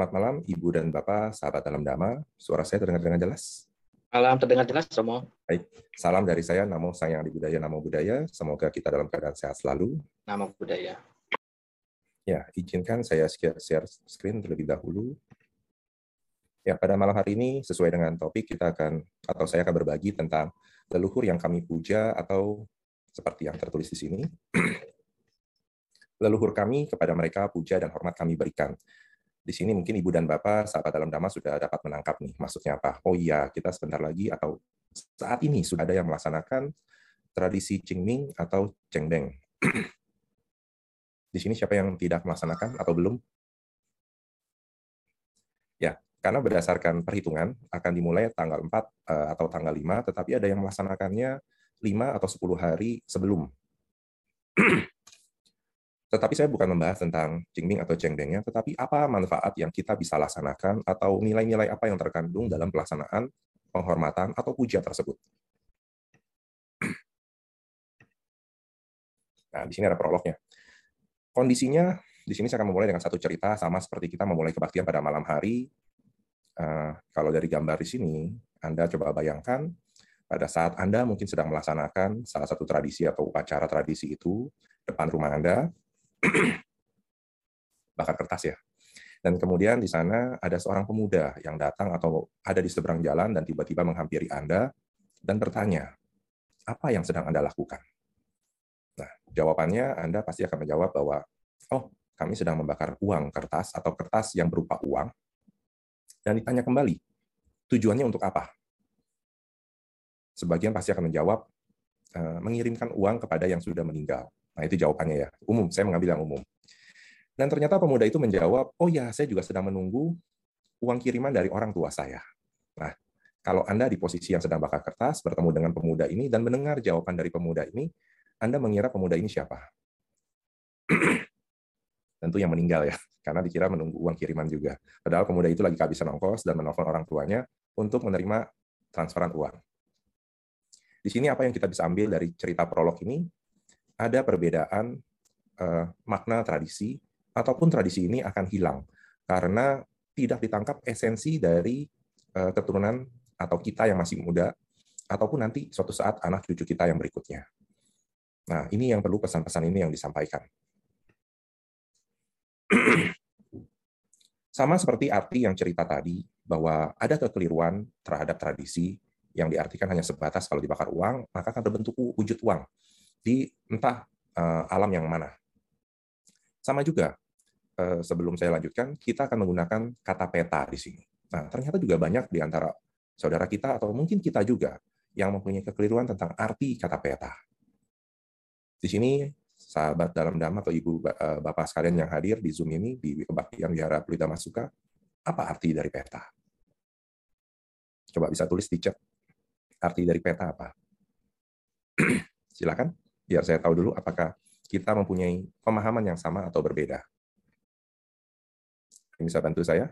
Selamat malam, Ibu dan Bapak, sahabat dalam Dhamma. Suara saya terdengar dengan jelas? Malam terdengar jelas, Romo. Baik, salam dari saya, Namo Sayang di Budaya, Namo Budaya. Semoga kita dalam keadaan sehat selalu. Namo Budaya. Ya, izinkan saya share screen terlebih dahulu. Ya, pada malam hari ini, sesuai dengan topik, kita akan, atau saya akan berbagi tentang leluhur yang kami puja, atau seperti yang tertulis di sini. leluhur kami kepada mereka puja dan hormat kami berikan di sini mungkin Ibu dan Bapak, sahabat dalam dhamma sudah dapat menangkap nih, maksudnya apa? Oh iya, kita sebentar lagi atau saat ini sudah ada yang melaksanakan tradisi Qingming atau Chengbeng. di sini siapa yang tidak melaksanakan atau belum? Ya, karena berdasarkan perhitungan akan dimulai tanggal 4 eh, atau tanggal 5, tetapi ada yang melaksanakannya 5 atau 10 hari sebelum. Tetapi saya bukan membahas tentang Jingming atau Chengbengnya, tetapi apa manfaat yang kita bisa laksanakan atau nilai-nilai apa yang terkandung dalam pelaksanaan penghormatan atau puja tersebut. Nah, di sini ada prolognya. Kondisinya, di sini saya akan memulai dengan satu cerita, sama seperti kita memulai kebaktian pada malam hari. Uh, kalau dari gambar di sini, Anda coba bayangkan, pada saat Anda mungkin sedang melaksanakan salah satu tradisi atau upacara tradisi itu, depan rumah Anda, bakar kertas ya. Dan kemudian di sana ada seorang pemuda yang datang atau ada di seberang jalan dan tiba-tiba menghampiri Anda dan bertanya, apa yang sedang Anda lakukan? Nah, jawabannya Anda pasti akan menjawab bahwa, oh, kami sedang membakar uang kertas atau kertas yang berupa uang. Dan ditanya kembali, tujuannya untuk apa? Sebagian pasti akan menjawab, mengirimkan uang kepada yang sudah meninggal. Nah, itu jawabannya ya. Umum, saya mengambil yang umum. Dan ternyata pemuda itu menjawab, oh ya, saya juga sedang menunggu uang kiriman dari orang tua saya. Nah, kalau Anda di posisi yang sedang bakar kertas, bertemu dengan pemuda ini, dan mendengar jawaban dari pemuda ini, Anda mengira pemuda ini siapa? Tentu yang meninggal ya, karena dikira menunggu uang kiriman juga. Padahal pemuda itu lagi kehabisan ongkos dan menelpon orang tuanya untuk menerima transferan uang. Di sini apa yang kita bisa ambil dari cerita prolog ini? ada perbedaan uh, makna tradisi ataupun tradisi ini akan hilang karena tidak ditangkap esensi dari uh, keturunan atau kita yang masih muda ataupun nanti suatu saat anak cucu kita yang berikutnya. Nah, ini yang perlu pesan-pesan ini yang disampaikan. Sama seperti arti yang cerita tadi, bahwa ada kekeliruan terhadap tradisi yang diartikan hanya sebatas kalau dibakar uang, maka akan berbentuk wujud uang di entah uh, alam yang mana. Sama juga, uh, sebelum saya lanjutkan, kita akan menggunakan kata peta di sini. Nah, ternyata juga banyak di antara saudara kita atau mungkin kita juga yang mempunyai kekeliruan tentang arti kata peta. Di sini, sahabat dalam dhamma atau ibu uh, bapak sekalian yang hadir di Zoom ini, di kebaktian Wihara Pelita Masuka, apa arti dari peta? Coba bisa tulis di chat. Arti dari peta apa? Silakan biar saya tahu dulu apakah kita mempunyai pemahaman yang sama atau berbeda. Ini bisa bantu saya?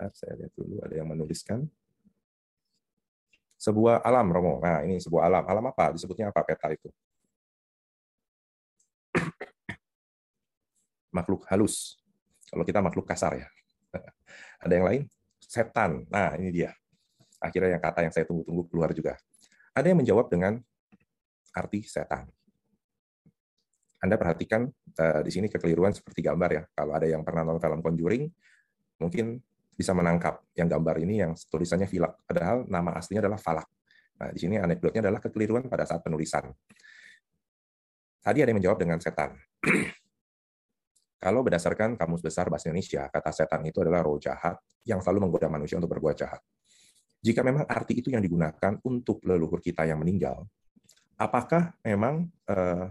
Saya lihat dulu ada yang menuliskan. Sebuah alam, Romo. Nah, ini sebuah alam. Alam apa? Disebutnya apa peta itu? makhluk halus. Kalau kita makhluk kasar ya. Ada yang lain? Setan. Nah, ini dia akhirnya yang kata yang saya tunggu-tunggu keluar juga. Ada yang menjawab dengan arti setan. Anda perhatikan uh, di sini kekeliruan seperti gambar ya. Kalau ada yang pernah nonton film Conjuring, mungkin bisa menangkap yang gambar ini yang tulisannya Filak. Padahal nama aslinya adalah Falak. Nah, di sini anekdotnya adalah kekeliruan pada saat penulisan. Tadi ada yang menjawab dengan setan. Kalau berdasarkan Kamus Besar Bahasa Indonesia, kata setan itu adalah roh jahat yang selalu menggoda manusia untuk berbuat jahat. Jika memang arti itu yang digunakan untuk leluhur kita yang meninggal, apakah memang eh,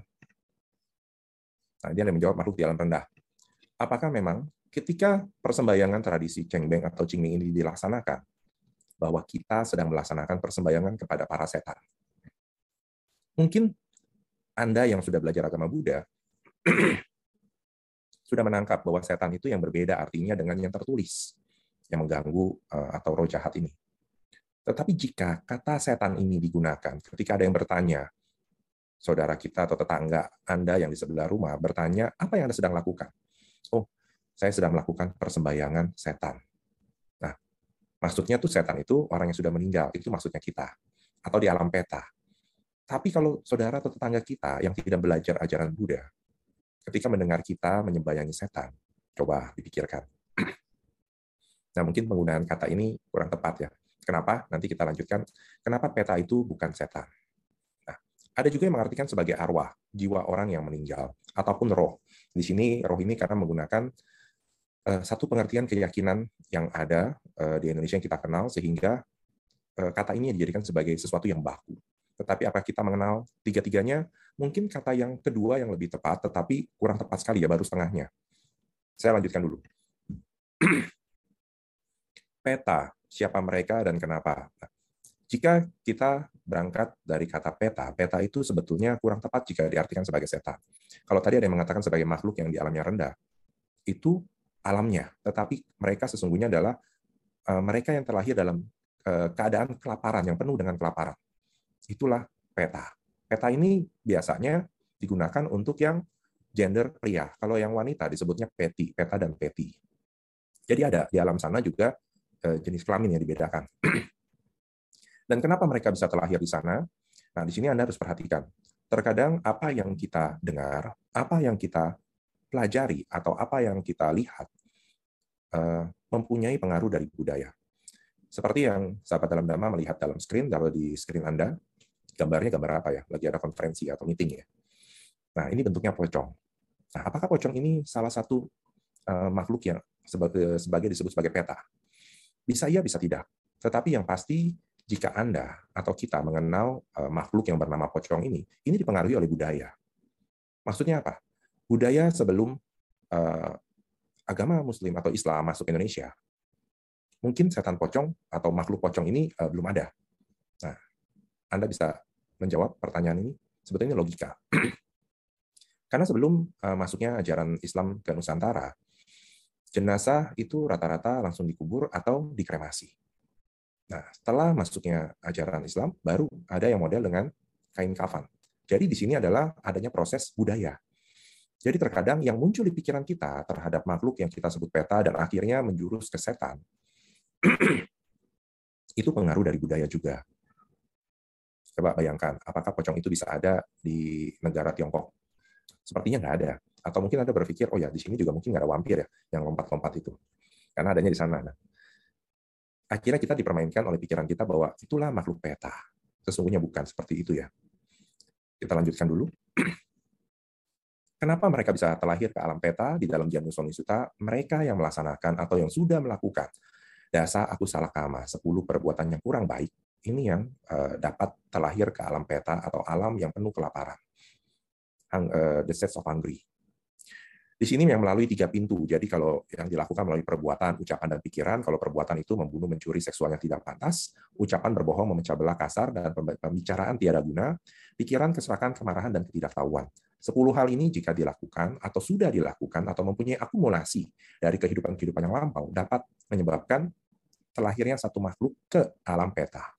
nah dia menjawab makhluk di alam rendah. Apakah memang ketika persembahyangan tradisi Cengbeng atau Qingming ini dilaksanakan, bahwa kita sedang melaksanakan persembahyangan kepada para setan? Mungkin Anda yang sudah belajar agama Buddha sudah menangkap bahwa setan itu yang berbeda artinya dengan yang tertulis, yang mengganggu eh, atau roh jahat ini. Tetapi jika kata setan ini digunakan ketika ada yang bertanya, saudara kita atau tetangga Anda yang di sebelah rumah bertanya, apa yang Anda sedang lakukan? Oh, saya sedang melakukan persembayangan setan. Nah, maksudnya tuh setan itu orang yang sudah meninggal, itu maksudnya kita. Atau di alam peta. Tapi kalau saudara atau tetangga kita yang tidak belajar ajaran Buddha, ketika mendengar kita menyembayangi setan, coba dipikirkan. Nah, mungkin penggunaan kata ini kurang tepat ya. Kenapa? Nanti kita lanjutkan. Kenapa peta itu bukan setan? Nah, ada juga yang mengartikan sebagai arwah, jiwa orang yang meninggal, ataupun roh. Di sini roh ini karena menggunakan uh, satu pengertian keyakinan yang ada uh, di Indonesia yang kita kenal, sehingga uh, kata ini dijadikan sebagai sesuatu yang baku. Tetapi apa kita mengenal tiga-tiganya? Mungkin kata yang kedua yang lebih tepat, tetapi kurang tepat sekali ya, baru setengahnya. Saya lanjutkan dulu. peta, siapa mereka dan kenapa. Jika kita berangkat dari kata peta, peta itu sebetulnya kurang tepat jika diartikan sebagai setan. Kalau tadi ada yang mengatakan sebagai makhluk yang di alamnya rendah, itu alamnya, tetapi mereka sesungguhnya adalah uh, mereka yang terlahir dalam uh, keadaan kelaparan, yang penuh dengan kelaparan. Itulah peta. Peta ini biasanya digunakan untuk yang gender pria. Kalau yang wanita disebutnya peti, peta dan peti. Jadi ada di alam sana juga Eh, jenis kelamin yang dibedakan. Dan kenapa mereka bisa terlahir di sana? Nah, di sini Anda harus perhatikan. Terkadang apa yang kita dengar, apa yang kita pelajari, atau apa yang kita lihat, eh, mempunyai pengaruh dari budaya. Seperti yang sahabat dalam dhamma melihat dalam screen, kalau di screen Anda, gambarnya gambar apa ya? Lagi ada konferensi atau meeting ya. Nah, ini bentuknya pocong. Nah, apakah pocong ini salah satu eh, makhluk yang sebagai, sebagai disebut sebagai peta? Bisa iya, bisa tidak. Tetapi yang pasti, jika Anda atau kita mengenal eh, makhluk yang bernama pocong ini, ini dipengaruhi oleh budaya. Maksudnya apa? Budaya sebelum uh, agama Muslim atau Islam masuk Indonesia, mungkin setan pocong atau makhluk pocong ini uh, belum ada. Nah, Anda bisa menjawab pertanyaan ini sebetulnya logika. Karena sebelum uh, masuknya ajaran Islam ke Nusantara, jenazah itu rata-rata langsung dikubur atau dikremasi. Nah, setelah masuknya ajaran Islam, baru ada yang model dengan kain kafan. Jadi di sini adalah adanya proses budaya. Jadi terkadang yang muncul di pikiran kita terhadap makhluk yang kita sebut peta dan akhirnya menjurus ke setan, itu pengaruh dari budaya juga. Coba bayangkan, apakah pocong itu bisa ada di negara Tiongkok? Sepertinya nggak ada. Atau mungkin Anda berpikir, oh ya di sini juga mungkin nggak ada wampir ya yang lompat-lompat itu. Karena adanya di sana. Nah, akhirnya kita dipermainkan oleh pikiran kita bahwa itulah makhluk peta. Sesungguhnya bukan seperti itu ya. Kita lanjutkan dulu. Kenapa mereka bisa terlahir ke alam peta di dalam Janus Suta? Mereka yang melaksanakan atau yang sudah melakukan dasa aku salah kama, 10 perbuatan yang kurang baik, ini yang uh, dapat terlahir ke alam peta atau alam yang penuh kelaparan. Uh, the sets of hungry. Di sini yang melalui tiga pintu. Jadi kalau yang dilakukan melalui perbuatan, ucapan, dan pikiran, kalau perbuatan itu membunuh, mencuri, seksual yang tidak pantas, ucapan berbohong, memecah belah kasar, dan pembicaraan tiada guna, pikiran, keserakahan, kemarahan, dan ketidaktahuan. Sepuluh hal ini jika dilakukan atau sudah dilakukan atau mempunyai akumulasi dari kehidupan-kehidupan yang lampau dapat menyebabkan terlahirnya satu makhluk ke alam peta.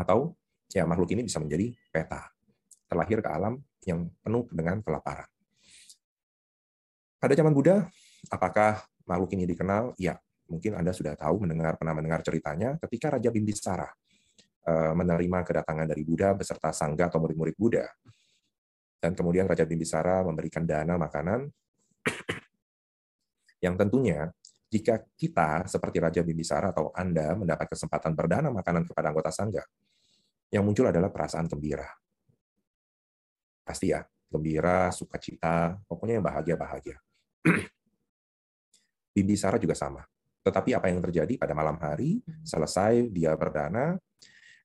Atau ya makhluk ini bisa menjadi peta, terlahir ke alam yang penuh dengan kelaparan. Pada zaman Buddha, apakah makhluk ini dikenal? Ya, mungkin Anda sudah tahu, mendengar pernah mendengar ceritanya ketika Raja Bimbisara eh, menerima kedatangan dari Buddha beserta sangga atau murid-murid Buddha. Dan kemudian Raja Bimbisara memberikan dana makanan yang tentunya jika kita seperti Raja Bimbisara atau Anda mendapat kesempatan berdana makanan kepada anggota sangga, yang muncul adalah perasaan gembira. Pasti ya, gembira, sukacita, pokoknya yang bahagia-bahagia. Bimbisara juga sama. Tetapi apa yang terjadi pada malam hari, selesai dia berdana,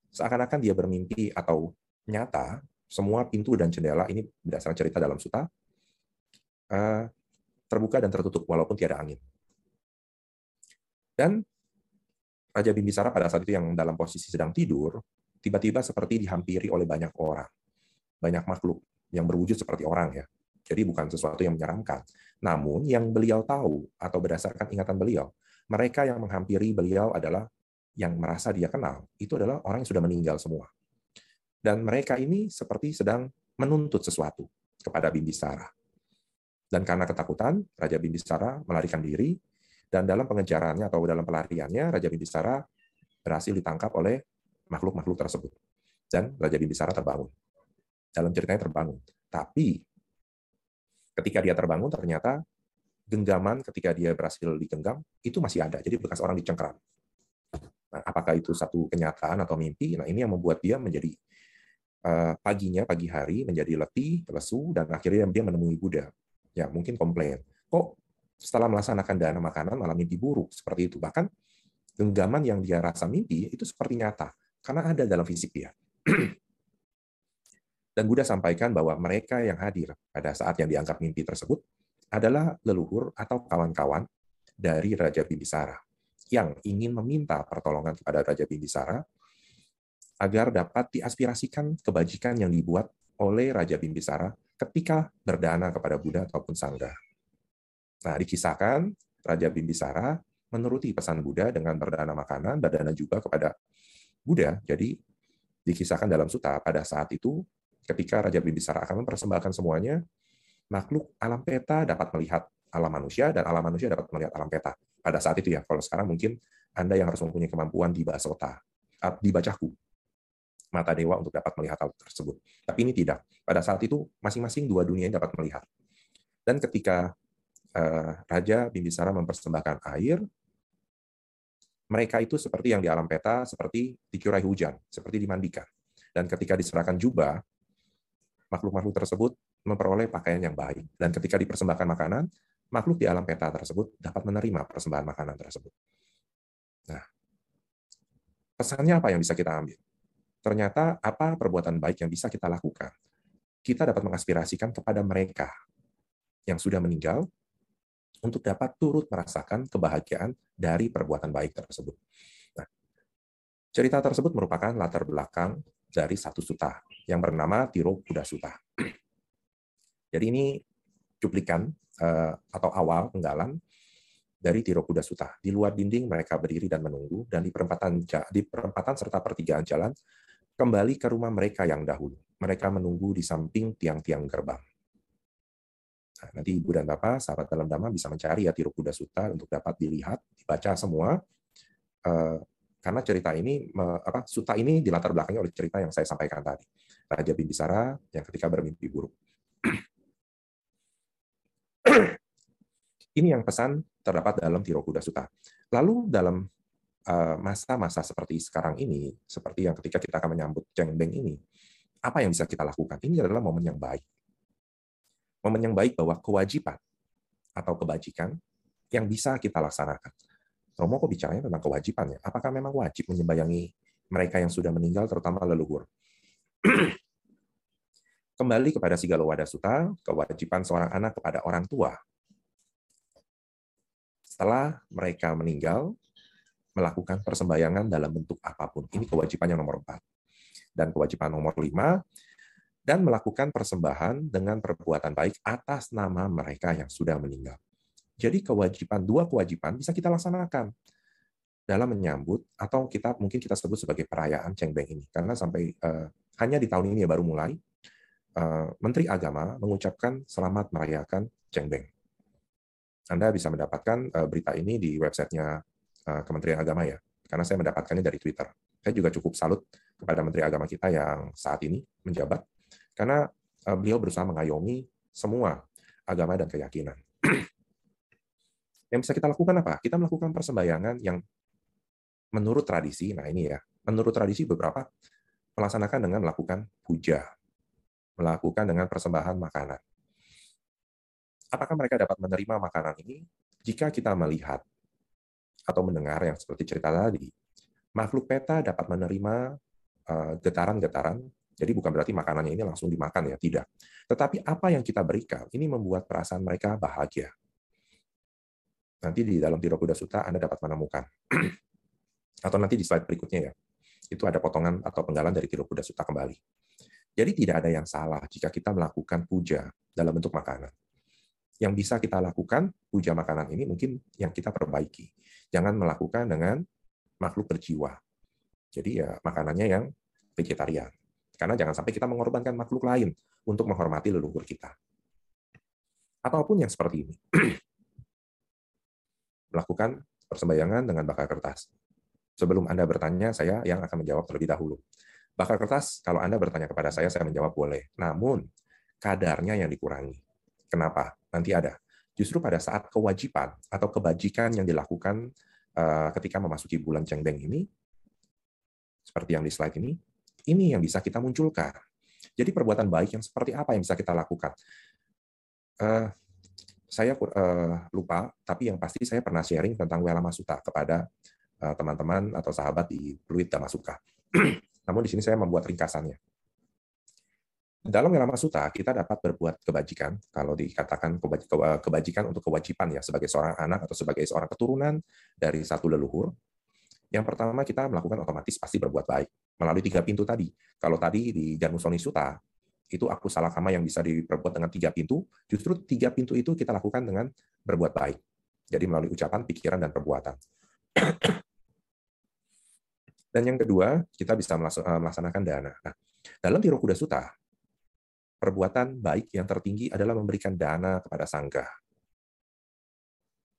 seakan-akan dia bermimpi atau nyata, semua pintu dan jendela ini berdasarkan cerita dalam suta, eh, terbuka dan tertutup walaupun tiada angin. Dan Raja Bimbisara pada saat itu yang dalam posisi sedang tidur, tiba-tiba seperti dihampiri oleh banyak orang, banyak makhluk yang berwujud seperti orang ya. Jadi bukan sesuatu yang menyeramkan. Namun yang beliau tahu atau berdasarkan ingatan beliau, mereka yang menghampiri beliau adalah yang merasa dia kenal, itu adalah orang yang sudah meninggal semua. Dan mereka ini seperti sedang menuntut sesuatu kepada Bimbisara. Dan karena ketakutan, Raja Bimbisara melarikan diri, dan dalam pengejarannya atau dalam pelariannya, Raja Bimbisara berhasil ditangkap oleh makhluk-makhluk tersebut. Dan Raja Bimbisara terbangun. Dalam ceritanya terbangun. Tapi ketika dia terbangun, ternyata genggaman ketika dia berhasil digenggam, itu masih ada. Jadi bekas orang dicengkram. Nah, apakah itu satu kenyataan atau mimpi? Nah, ini yang membuat dia menjadi uh, paginya, pagi hari menjadi letih, lesu, dan akhirnya dia menemui Buddha. Ya, mungkin komplain. Kok setelah melaksanakan dana makanan malah mimpi buruk seperti itu. Bahkan genggaman yang dia rasa mimpi itu seperti nyata karena ada dalam fisik dia. Dan Buddha sampaikan bahwa mereka yang hadir pada saat yang dianggap mimpi tersebut adalah leluhur atau kawan-kawan dari Raja Bimbisara yang ingin meminta pertolongan kepada Raja Bimbisara agar dapat diaspirasikan kebajikan yang dibuat oleh Raja Bimbisara ketika berdana kepada Buddha ataupun Sangga. Nah, dikisahkan Raja Bimbisara menuruti pesan Buddha dengan berdana makanan, berdana juga kepada Buddha. Jadi dikisahkan dalam suta pada saat itu ketika Raja Bimbisara akan mempersembahkan semuanya, makhluk alam peta dapat melihat alam manusia dan alam manusia dapat melihat alam peta. Pada saat itu ya, kalau sekarang mungkin Anda yang harus mempunyai kemampuan di Basota, di Bacaku, mata dewa untuk dapat melihat hal tersebut. Tapi ini tidak. Pada saat itu masing-masing dua dunia dapat melihat. Dan ketika uh, Raja Bimbisara mempersembahkan air, mereka itu seperti yang di alam peta, seperti dicurai hujan, seperti dimandikan. Dan ketika diserahkan jubah, makhluk-makhluk tersebut memperoleh pakaian yang baik. Dan ketika dipersembahkan makanan, makhluk di alam peta tersebut dapat menerima persembahan makanan tersebut. Nah, pesannya apa yang bisa kita ambil? ternyata apa perbuatan baik yang bisa kita lakukan? Kita dapat mengaspirasikan kepada mereka yang sudah meninggal untuk dapat turut merasakan kebahagiaan dari perbuatan baik tersebut. Nah, cerita tersebut merupakan latar belakang dari satu suta yang bernama Tiro Buddha Suta. Jadi ini cuplikan eh, atau awal penggalan dari Tiro Buddha Suta. Di luar dinding mereka berdiri dan menunggu, dan di perempatan di perempatan serta pertigaan jalan kembali ke rumah mereka yang dahulu. Mereka menunggu di samping tiang-tiang gerbang. Nah, nanti Ibu dan Bapak, sahabat dalam Dhamma bisa mencari ya Tiru Buddha Sutta untuk dapat dilihat, dibaca semua. Uh, karena cerita ini, apa, Sutta ini dilatar belakangnya oleh cerita yang saya sampaikan tadi. Raja Bimbisara yang ketika bermimpi buruk. ini yang pesan terdapat dalam Tirokuda Sutta. Lalu dalam Eh, masa-masa seperti sekarang ini, seperti yang ketika kita akan menyambut Beng ini, apa yang bisa kita lakukan? Ini adalah momen yang baik. Momen yang baik bahwa kewajiban atau kebajikan yang bisa kita laksanakan. Romo kok bicaranya tentang kewajiban ya? Apakah memang wajib menyembayangi mereka yang sudah meninggal, terutama leluhur? Kembali kepada Sigalo Wadasuta, kewajiban seorang anak kepada orang tua. Setelah mereka meninggal, melakukan persembayangan dalam bentuk apa pun. Ini kewajiban yang nomor empat. Dan kewajiban nomor lima, dan melakukan persembahan dengan perbuatan baik atas nama mereka yang sudah meninggal. Jadi kewajiban dua kewajiban bisa kita laksanakan dalam menyambut atau kita mungkin kita sebut sebagai perayaan Cengbeng ini karena sampai uh, hanya di tahun ini ya baru mulai uh, Menteri Agama mengucapkan selamat merayakan Cengbeng. Anda bisa mendapatkan uh, berita ini di websitenya Eh, Kementerian Agama ya, karena saya mendapatkannya dari Twitter. Saya juga cukup salut kepada Menteri Agama kita yang saat ini menjabat, karena eh, beliau berusaha mengayomi semua agama dan keyakinan. yang bisa kita lakukan apa? Kita melakukan persembayangan yang menurut tradisi, nah ini ya, menurut tradisi beberapa melaksanakan dengan melakukan puja, melakukan dengan persembahan makanan. Apakah mereka dapat menerima makanan ini? Jika kita melihat atau mendengar yang seperti cerita tadi, makhluk peta dapat menerima eh, getaran-getaran. Jadi bukan berarti makanannya ini langsung dimakan ya, tidak. Tetapi apa yang kita berikan ini membuat perasaan mereka bahagia. Nanti di dalam Tiro Buddha Sutta Anda dapat menemukan. Atau nanti di slide berikutnya ya. Itu ada potongan atau penggalan dari Tiro Buddha Sutta kembali. Jadi tidak ada yang salah jika kita melakukan puja dalam bentuk makanan yang bisa kita lakukan puja makanan ini mungkin yang kita perbaiki. Jangan melakukan dengan makhluk berjiwa. Jadi ya makanannya yang vegetarian. Karena jangan sampai kita mengorbankan makhluk lain untuk menghormati leluhur kita. Ataupun yang seperti ini. Melakukan persembahyangan dengan bakar kertas. Sebelum Anda bertanya, saya yang akan menjawab terlebih dahulu. Bakar kertas, kalau Anda bertanya kepada saya, saya menjawab boleh. Namun, kadarnya yang dikurangi. Kenapa? Nanti ada. Justru pada saat kewajiban atau kebajikan yang dilakukan eh, ketika memasuki bulan Cengbeng ini, seperti yang di slide ini, ini yang bisa kita munculkan. Jadi perbuatan baik yang seperti apa yang bisa kita lakukan? Uh, saya uh, lupa, tapi yang pasti saya pernah sharing tentang Wela Masuta kepada teman-teman uh, atau sahabat di Pluit Damasuka. Namun di sini saya membuat ringkasannya. Dalam Wela Masuta, kita dapat berbuat kebajikan, kalau dikatakan kebajikan untuk kewajiban ya, sebagai seorang anak atau sebagai seorang keturunan dari satu leluhur, yang pertama kita melakukan otomatis pasti berbuat baik melalui tiga pintu tadi. Kalau tadi di Janusoni Suta itu aku salah kama yang bisa diperbuat dengan tiga pintu, justru tiga pintu itu kita lakukan dengan berbuat baik. Jadi melalui ucapan, pikiran, dan perbuatan. Dan yang kedua, kita bisa eh, melaksanakan dana. Nah, dalam Tiro Kuda Suta, perbuatan baik yang tertinggi adalah memberikan dana kepada sangga.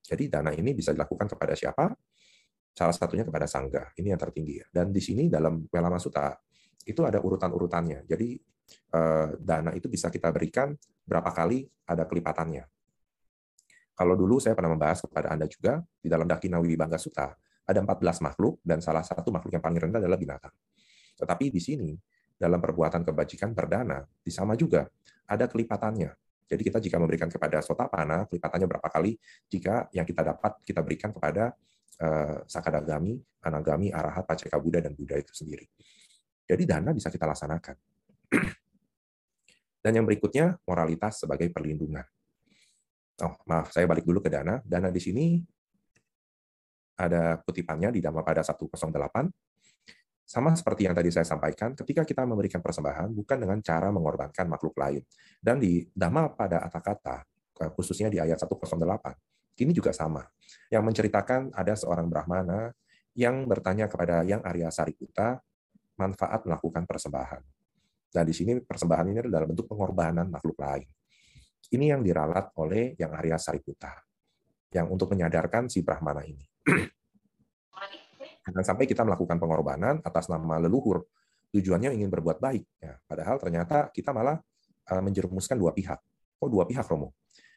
Jadi dana ini bisa dilakukan kepada siapa? Salah satunya kepada sangga. Ini yang tertinggi. Dan di sini dalam Welama Sutta itu ada urutan-urutannya. Jadi eh, dana itu bisa kita berikan berapa kali ada kelipatannya. Kalau dulu saya pernah membahas kepada Anda juga, di dalam Dakinawi Bangga Sutta, ada 14 makhluk, dan salah satu makhluk yang paling rendah adalah binatang. Tetapi di sini, dalam perbuatan kebajikan berdana, di sama juga, ada kelipatannya. Jadi kita jika memberikan kepada sotapana, kelipatannya berapa kali jika yang kita dapat kita berikan kepada uh, Sakadagami, Anagami, Arahat, Paceka Buddha, dan Buddha itu sendiri. Jadi dana bisa kita laksanakan. Dan yang berikutnya, moralitas sebagai perlindungan. Oh, maaf, saya balik dulu ke dana. Dana di sini ada kutipannya di Dhammapada 108. Sama seperti yang tadi saya sampaikan, ketika kita memberikan persembahan bukan dengan cara mengorbankan makhluk lain. Dan di Dhammapada Atakata, khususnya di ayat 108, ini juga sama. Yang menceritakan ada seorang Brahmana yang bertanya kepada yang Arya Sariputta manfaat melakukan persembahan. Dan di sini persembahan ini adalah bentuk pengorbanan makhluk lain. Ini yang diralat oleh yang Arya Sariputta. Yang untuk menyadarkan si Brahmana ini. Dan sampai kita melakukan pengorbanan atas nama leluhur. Tujuannya ingin berbuat baik. Ya, padahal ternyata kita malah eh, menjerumuskan dua pihak. Oh, dua pihak, Romo.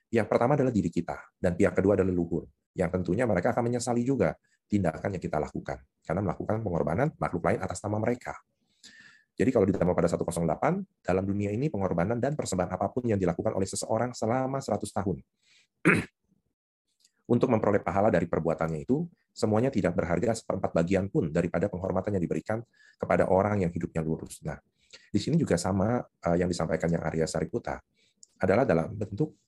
Yang pertama adalah diri kita, dan pihak kedua adalah leluhur. Yang tentunya mereka akan menyesali juga tindakan yang kita lakukan, karena melakukan pengorbanan makhluk lain atas nama mereka. Jadi kalau ditambah pada 108, dalam dunia ini pengorbanan dan persembahan apa pun yang dilakukan oleh seseorang selama 100 tahun. Untuk memperoleh pahala dari perbuatannya itu, semuanya tidak berharga seperempat bagian pun daripada penghormatan yang diberikan kepada orang yang hidupnya lurus. Nah, di sini juga sama eh, yang disampaikan yang Arya Sariputta adalah dalam bentuk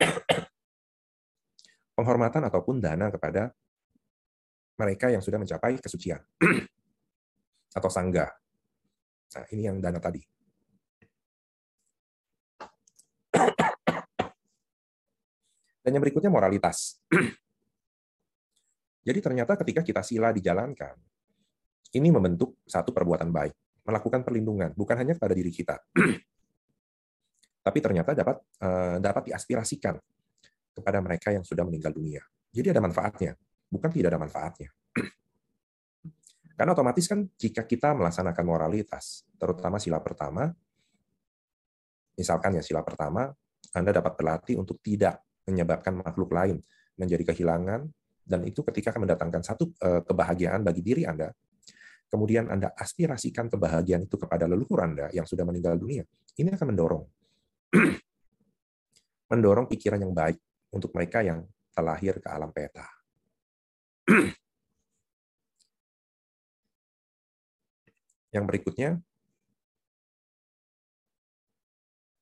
penghormatan ataupun dana kepada mereka yang sudah mencapai kesucian atau sangga. Nah, ini yang dana tadi. Dan yang berikutnya moralitas. Jadi ternyata ketika kita sila dijalankan, ini membentuk satu perbuatan baik, melakukan perlindungan, bukan hanya kepada diri kita, tapi ternyata dapat uh, dapat diaspirasikan kepada mereka yang sudah meninggal dunia. Jadi ada manfaatnya, bukan tidak ada manfaatnya. Karena otomatis kan jika kita melaksanakan moralitas, terutama sila pertama, misalkan ya sila pertama, Anda dapat berlatih untuk tidak menyebabkan makhluk lain menjadi kehilangan, dan itu ketika akan mendatangkan satu eh, kebahagiaan bagi diri Anda, kemudian Anda aspirasikan kebahagiaan itu kepada leluhur Anda yang sudah meninggal dunia, ini akan mendorong mendorong pikiran yang baik untuk mereka yang terlahir ke alam peta. yang berikutnya,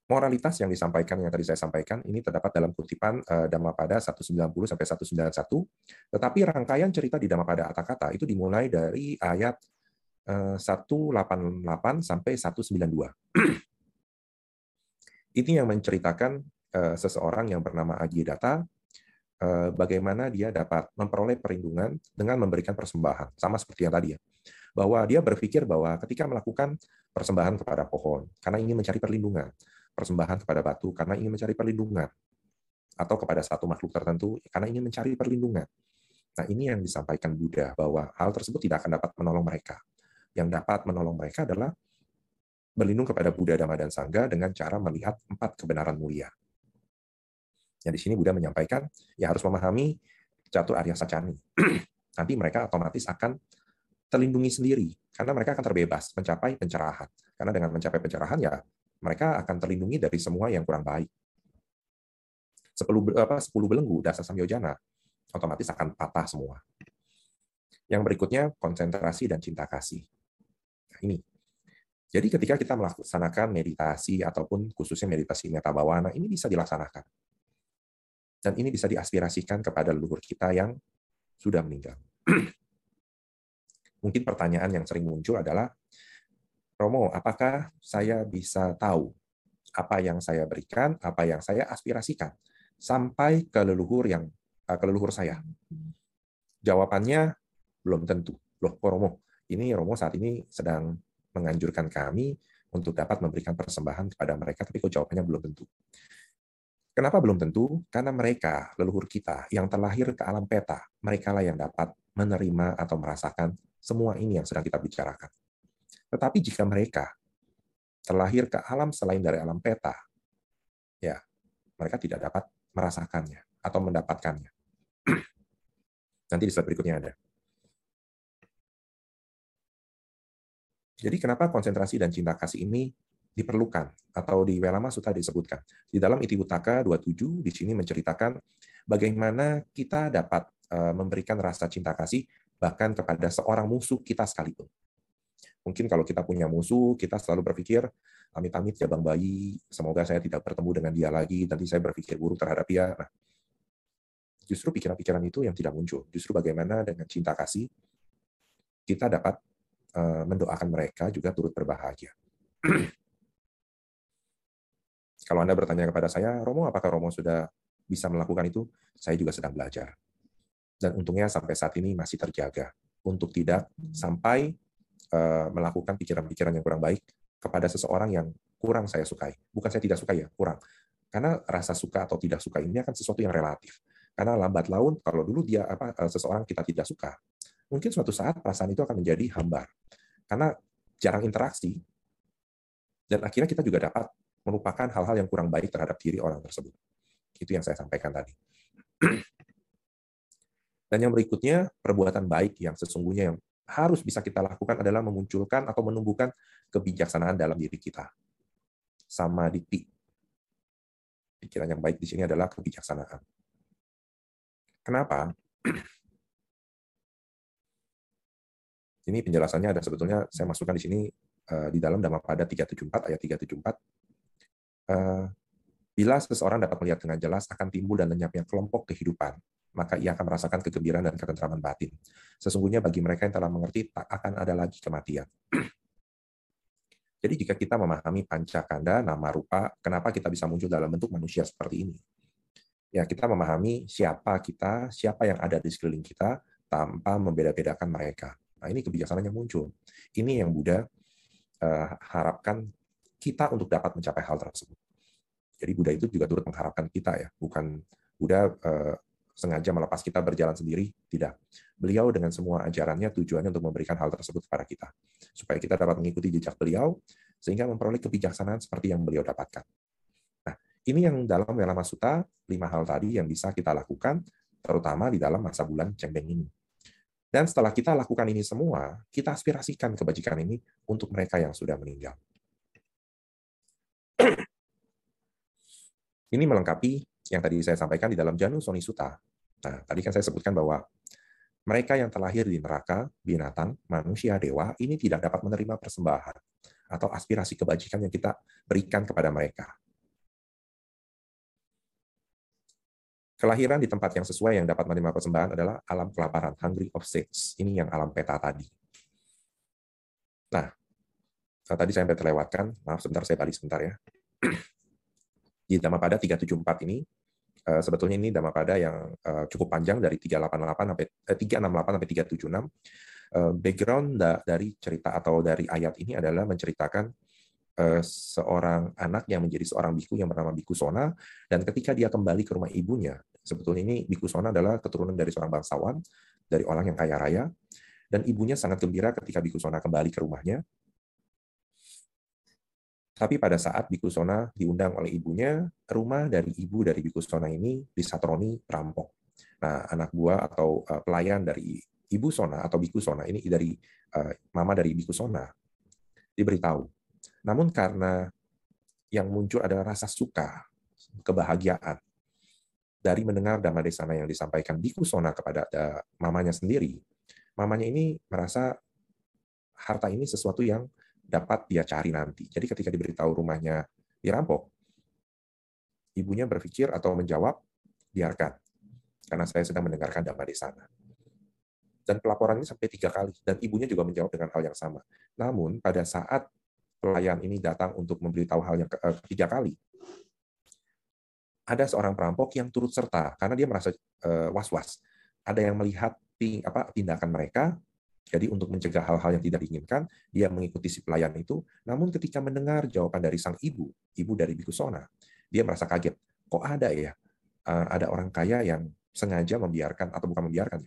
moralitas yang disampaikan yang tadi saya sampaikan ini terdapat dalam kutipan uh, Dhammapada 190 sampai 191 tetapi rangkaian cerita di Dhammapada Atakata itu dimulai dari ayat uh, 188 sampai 192 Ini yang menceritakan uh, seseorang yang bernama Data uh, bagaimana dia dapat memperoleh perlindungan dengan memberikan persembahan, sama seperti yang tadi ya. Bahwa dia berpikir bahwa ketika melakukan persembahan kepada pohon karena ingin mencari perlindungan, persembahan kepada batu karena ingin mencari perlindungan, atau kepada satu makhluk tertentu karena ingin mencari perlindungan. Nah, ini yang disampaikan Buddha bahwa hal tersebut tidak akan dapat menolong mereka. Yang dapat menolong mereka adalah berlindung kepada Buddha, Dhamma, dan Sangha dengan cara melihat empat kebenaran mulia. Yang di sini Buddha menyampaikan, ya harus memahami catur Arya Sacani. Nanti mereka otomatis akan terlindungi sendiri, karena mereka akan terbebas mencapai pencerahan. Karena dengan mencapai pencerahan, ya mereka akan terlindungi dari semua yang kurang baik. 10 apa 10 belenggu dasar samyojana otomatis akan patah semua. Yang berikutnya konsentrasi dan cinta kasih. Nah, ini. Jadi ketika kita melaksanakan meditasi ataupun khususnya meditasi metabawana ini bisa dilaksanakan. Dan ini bisa diaspirasikan kepada leluhur kita yang sudah meninggal. Mungkin pertanyaan yang sering muncul adalah, Romo, apakah saya bisa tahu apa yang saya berikan, apa yang saya aspirasikan? sampai ke leluhur yang uh, ke leluhur saya? Jawabannya belum tentu. Loh, kok Romo? Ini Romo saat ini sedang menganjurkan kami untuk dapat memberikan persembahan kepada mereka, tapi kok jawabannya belum tentu. Kenapa belum tentu? Karena mereka, leluhur kita, yang terlahir ke alam peta, mereka lah yang dapat menerima atau merasakan semua ini yang sedang kita bicarakan. Tetapi jika mereka terlahir ke alam selain dari alam peta, ya mereka tidak dapat merasakannya atau mendapatkannya. Nanti di slide berikutnya ada. Jadi kenapa konsentrasi dan cinta kasih ini diperlukan atau di Welama Sutta disebutkan. Di dalam Itiwutaka 27 di sini menceritakan bagaimana kita dapat eh, memberikan rasa cinta kasih bahkan kepada seorang musuh kita sekalipun. Mungkin kalau kita punya musuh, kita selalu berpikir, amit-amit ya Bang Bayi, semoga saya tidak bertemu dengan dia lagi, nanti saya berpikir buruk terhadap dia. Nah, justru pikiran-pikiran itu yang tidak muncul. Justru bagaimana dengan cinta kasih, kita dapat mendoakan mereka juga turut berbahagia. Kalau Anda bertanya kepada saya, Romo, apakah Romo sudah bisa melakukan itu? Saya juga sedang belajar. Dan untungnya sampai saat ini masih terjaga untuk tidak sampai uh, melakukan pikiran-pikiran yang kurang baik kepada seseorang yang kurang saya sukai. Bukan saya tidak suka ya, kurang. Karena rasa suka atau tidak suka ini akan sesuatu yang relatif. Karena lambat laun, kalau dulu dia apa eh, seseorang kita tidak suka, mungkin suatu saat perasaan itu akan menjadi hambar. Karena jarang interaksi, dan akhirnya kita juga dapat melupakan hal-hal yang kurang baik terhadap diri orang tersebut. Itu yang saya sampaikan tadi. Dan yang berikutnya, perbuatan baik yang sesungguhnya yang harus bisa kita lakukan adalah memunculkan atau menumbuhkan kebijaksanaan dalam diri kita. Sama diti. Pikiran yang baik di sini adalah kebijaksanaan. Kenapa? Ini penjelasannya ada sebetulnya saya masukkan di sini uh, di dalam Dhammapada 374 ayat 374. Uh, eh, bila seseorang dapat melihat dengan jelas akan timbul dan lenyapnya kelompok kehidupan, maka ia akan merasakan kegembiraan dan ketentraman batin. Sesungguhnya bagi mereka yang telah mengerti, tak akan ada lagi kematian. Jadi jika kita memahami pancakanda, nama rupa, kenapa kita bisa muncul dalam bentuk manusia seperti ini? Ya, kita memahami siapa kita, siapa yang ada di sekeliling kita, tanpa membeda-bedakan mereka. Nah, ini kebijaksanaan yang muncul. Ini yang Buddha uh, harapkan kita untuk dapat mencapai hal tersebut. Jadi Buddha itu juga turut mengharapkan kita ya, bukan Buddha uh, sengaja melepas kita berjalan sendiri, tidak. Beliau dengan semua ajarannya tujuannya untuk memberikan hal tersebut kepada kita, supaya kita dapat mengikuti jejak beliau, sehingga memperoleh kebijaksanaan seperti yang beliau dapatkan. Nah, ini yang dalam Welama Sutta, lima hal tadi yang bisa kita lakukan, terutama di dalam masa bulan Cembeng ini. Dan setelah kita lakukan ini semua, kita aspirasikan kebajikan ini untuk mereka yang sudah meninggal. Ini melengkapi yang tadi saya sampaikan di dalam Janu Soni Sutta. Nah, tadi kan saya sebutkan bahwa mereka yang terlahir di neraka, binatang, manusia, dewa, ini tidak dapat menerima persembahan atau aspirasi kebajikan yang kita berikan kepada mereka. Kelahiran di tempat yang sesuai yang dapat menerima persembahan adalah alam kelaparan, hungry of six. Ini yang alam peta tadi. Nah, tadi saya sampai terlewatkan, maaf sebentar saya balik sebentar ya. Di Dhammapada 374 ini, Eh, sebetulnya ini Dhammapada yang uh, cukup panjang dari 388 sampai eh, 368 sampai 376. Uh, background da dari cerita atau dari ayat ini adalah menceritakan seorang anak yang menjadi seorang biku yang bernama Biku Sona dan ketika dia kembali ke rumah ibunya, sebetulnya ini Biku Sona adalah keturunan dari seorang bangsawan, dari orang yang kaya raya, dan ibunya sangat gembira ketika Biku Sona kembali ke rumahnya. Tapi pada saat Biku Sona diundang oleh ibunya, rumah dari ibu dari Biku Sona ini disatroni perampok. Nah, anak buah atau uh, pelayan dari Ibu Sona atau Biku Sona ini dari uh, mama dari Biku Sona diberitahu. Namun karena yang muncul adalah rasa suka, kebahagiaan dari mendengar dhamma desana yang disampaikan Biku Sona kepada uh, mamanya sendiri, mamanya ini merasa harta ini sesuatu yang dapat dia cari nanti. Jadi ketika diberitahu rumahnya dirampok, ibunya berpikir atau menjawab, biarkan. Karena saya sedang mendengarkan dhamma desana dan pelaporan ini sampai tiga kali dan ibunya juga menjawab dengan hal yang sama. Namun pada saat pelayan ini datang untuk memberitahu hal yang eh, ketiga kali, ada seorang perampok yang turut serta karena dia merasa uh, was-was. Ada yang melihat tindakan mereka, jadi untuk mencegah hal-hal yang tidak diinginkan, dia mengikuti si pelayan itu. Namun ketika mendengar jawaban dari sang ibu, ibu dari Bikusona, dia merasa kaget. Kok ada ya? Uh, ada orang kaya yang sengaja membiarkan atau bukan membiarkan,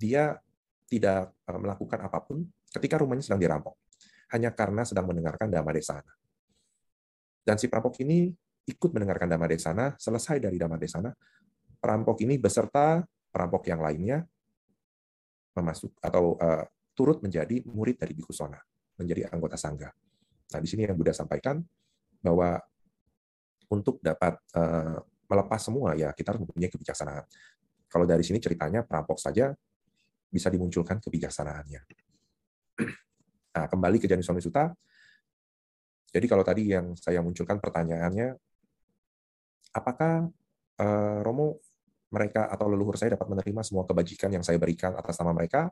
dia tidak eh, melakukan apa pun ketika rumahnya sedang dirampok, hanya karena sedang mendengarkan Dhamma Desana. Dan si perampok ini ikut mendengarkan Dhamma Desana, selesai dari Dhamma Desana, perampok ini beserta perampok yang lainnya memasuk atau uh, turut menjadi murid dari Bikusona, menjadi anggota sangga. Nah, di sini yang Buddha sampaikan bahwa untuk dapat uh, melepas semua ya kita harus mempunyai kebijaksanaan. Kalau dari sini ceritanya perampok saja bisa dimunculkan kebijaksanaannya. Nah, kembali ke Janis Suta. Jadi kalau tadi yang saya munculkan pertanyaannya, apakah uh, Romo mereka atau leluhur saya dapat menerima semua kebajikan yang saya berikan atas nama mereka?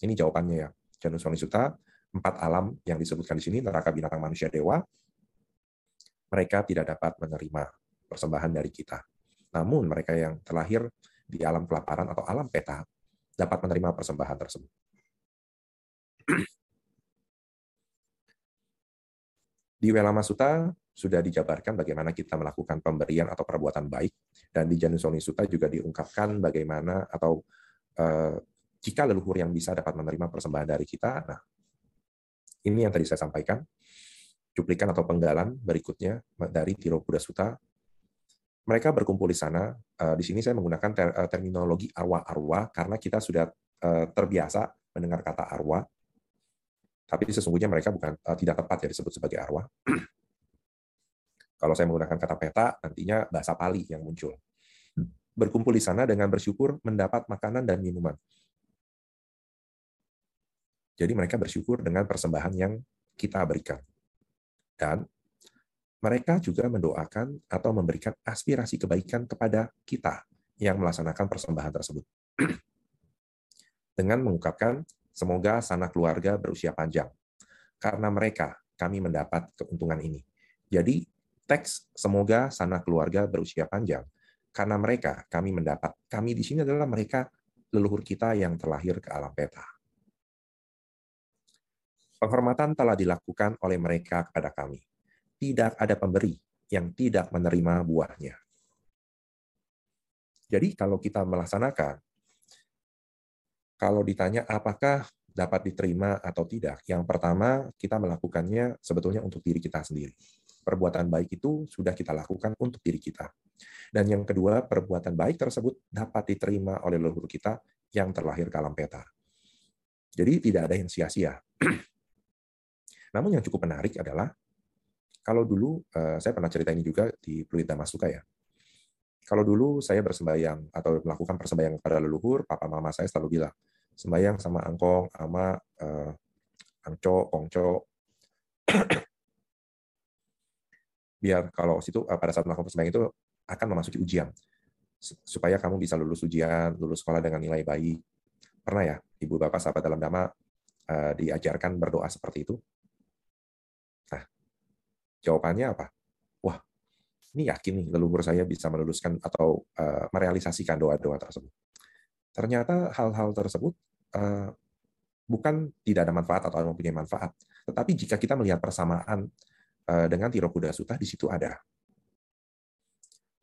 Ini jawabannya ya. Janus Suta, empat alam yang disebutkan di sini, neraka binatang manusia dewa, mereka tidak dapat menerima persembahan dari kita. Namun mereka yang terlahir di alam kelaparan atau alam peta, dapat menerima persembahan tersebut. Di Welama Sutta sudah dijabarkan bagaimana kita melakukan pemberian atau perbuatan baik, dan di Janusoni Sutta juga diungkapkan bagaimana atau eh, jika leluhur yang bisa dapat menerima persembahan dari kita. Nah, ini yang tadi saya sampaikan. Cuplikan atau penggalan berikutnya dari Tiro Buddha Sutta mereka berkumpul di sana. Uh, di sini saya menggunakan ter uh, terminologi arwah-arwah karena kita sudah uh, terbiasa mendengar kata arwah. Tapi sesungguhnya mereka bukan uh, tidak tepat ya disebut sebagai arwah. Kalau saya menggunakan kata peta, nantinya bahasa Pali yang muncul. Berkumpul di sana dengan bersyukur mendapat makanan dan minuman. Jadi mereka bersyukur dengan persembahan yang kita berikan. Dan mereka juga mendoakan atau memberikan aspirasi kebaikan kepada kita yang melaksanakan persembahan tersebut. Dengan mengungkapkan, semoga sanak keluarga berusia panjang. Karena mereka, kami mendapat keuntungan ini. Jadi, teks semoga sanak keluarga berusia panjang. Karena mereka, kami mendapat. Kami di sini adalah mereka leluhur kita yang terlahir ke alam peta. Penghormatan telah dilakukan oleh mereka kepada kami tidak ada pemberi yang tidak menerima buahnya. Jadi kalau kita melaksanakan, kalau ditanya apakah dapat diterima atau tidak, yang pertama kita melakukannya sebetulnya untuk diri kita sendiri. Perbuatan baik itu sudah kita lakukan untuk diri kita. Dan yang kedua, perbuatan baik tersebut dapat diterima oleh leluhur kita yang terlahir kalam peta. Jadi tidak ada yang sia-sia. Namun yang cukup menarik adalah kalau dulu, eh, saya pernah cerita ini juga di Pluit Masuka ya. Kalau dulu saya bersembayang atau melakukan persembayangan pada leluhur, papa mama saya selalu bilang, sembayang sama angkong, ama uh, angco, kongco. Biar kalau situ uh, pada saat melakukan persembayangan itu akan memasuki ujian. Supaya kamu bisa lulus ujian, lulus sekolah dengan nilai baik. Pernah ya, ibu bapak sahabat dalam dhamma uh, diajarkan berdoa seperti itu? Jawabannya apa? Ini yakin nih leluhur saya bisa meluluskan atau uh, merealisasikan doa-doa tersebut. Ternyata hal-hal tersebut uh, bukan tidak ada manfaat atau mempunyai manfaat, tetapi jika kita melihat persamaan eh, dengan Tirokuda Sutta di situ ada.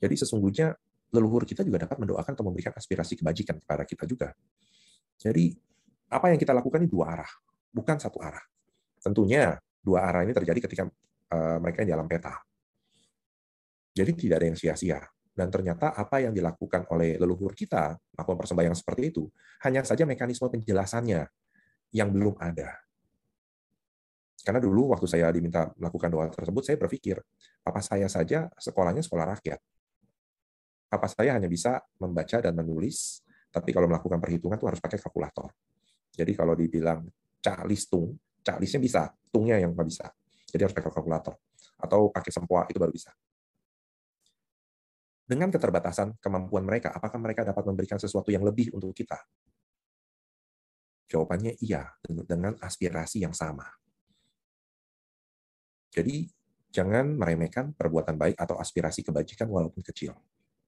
Jadi sesungguhnya leluhur kita juga dapat mendoakan atau memberikan aspirasi kebajikan kepada kita juga. Jadi apa yang kita lakukan ini dua arah, bukan satu arah. Tentunya dua arah ini terjadi ketika uh, mereka di dalam peta. Jadi tidak ada yang sia-sia. Dan ternyata apa yang dilakukan oleh leluhur kita, melakukan persembahyang seperti itu, hanya saja mekanisme penjelasannya yang belum ada. Karena dulu waktu saya diminta melakukan doa tersebut, saya berpikir, papa saya saja sekolahnya sekolah rakyat. Papa saya hanya bisa membaca dan menulis, tapi kalau melakukan perhitungan itu harus pakai kalkulator. Jadi kalau dibilang cak listung, cak listnya bisa, tungnya yang nggak bisa. Jadi harus pakai kalkulator. Atau pakai sempoa, itu baru bisa. Dengan keterbatasan kemampuan mereka, apakah mereka dapat memberikan sesuatu yang lebih untuk kita? Jawabannya iya, dengan aspirasi yang sama. Jadi, jangan meremehkan perbuatan baik atau aspirasi kebajikan walaupun kecil.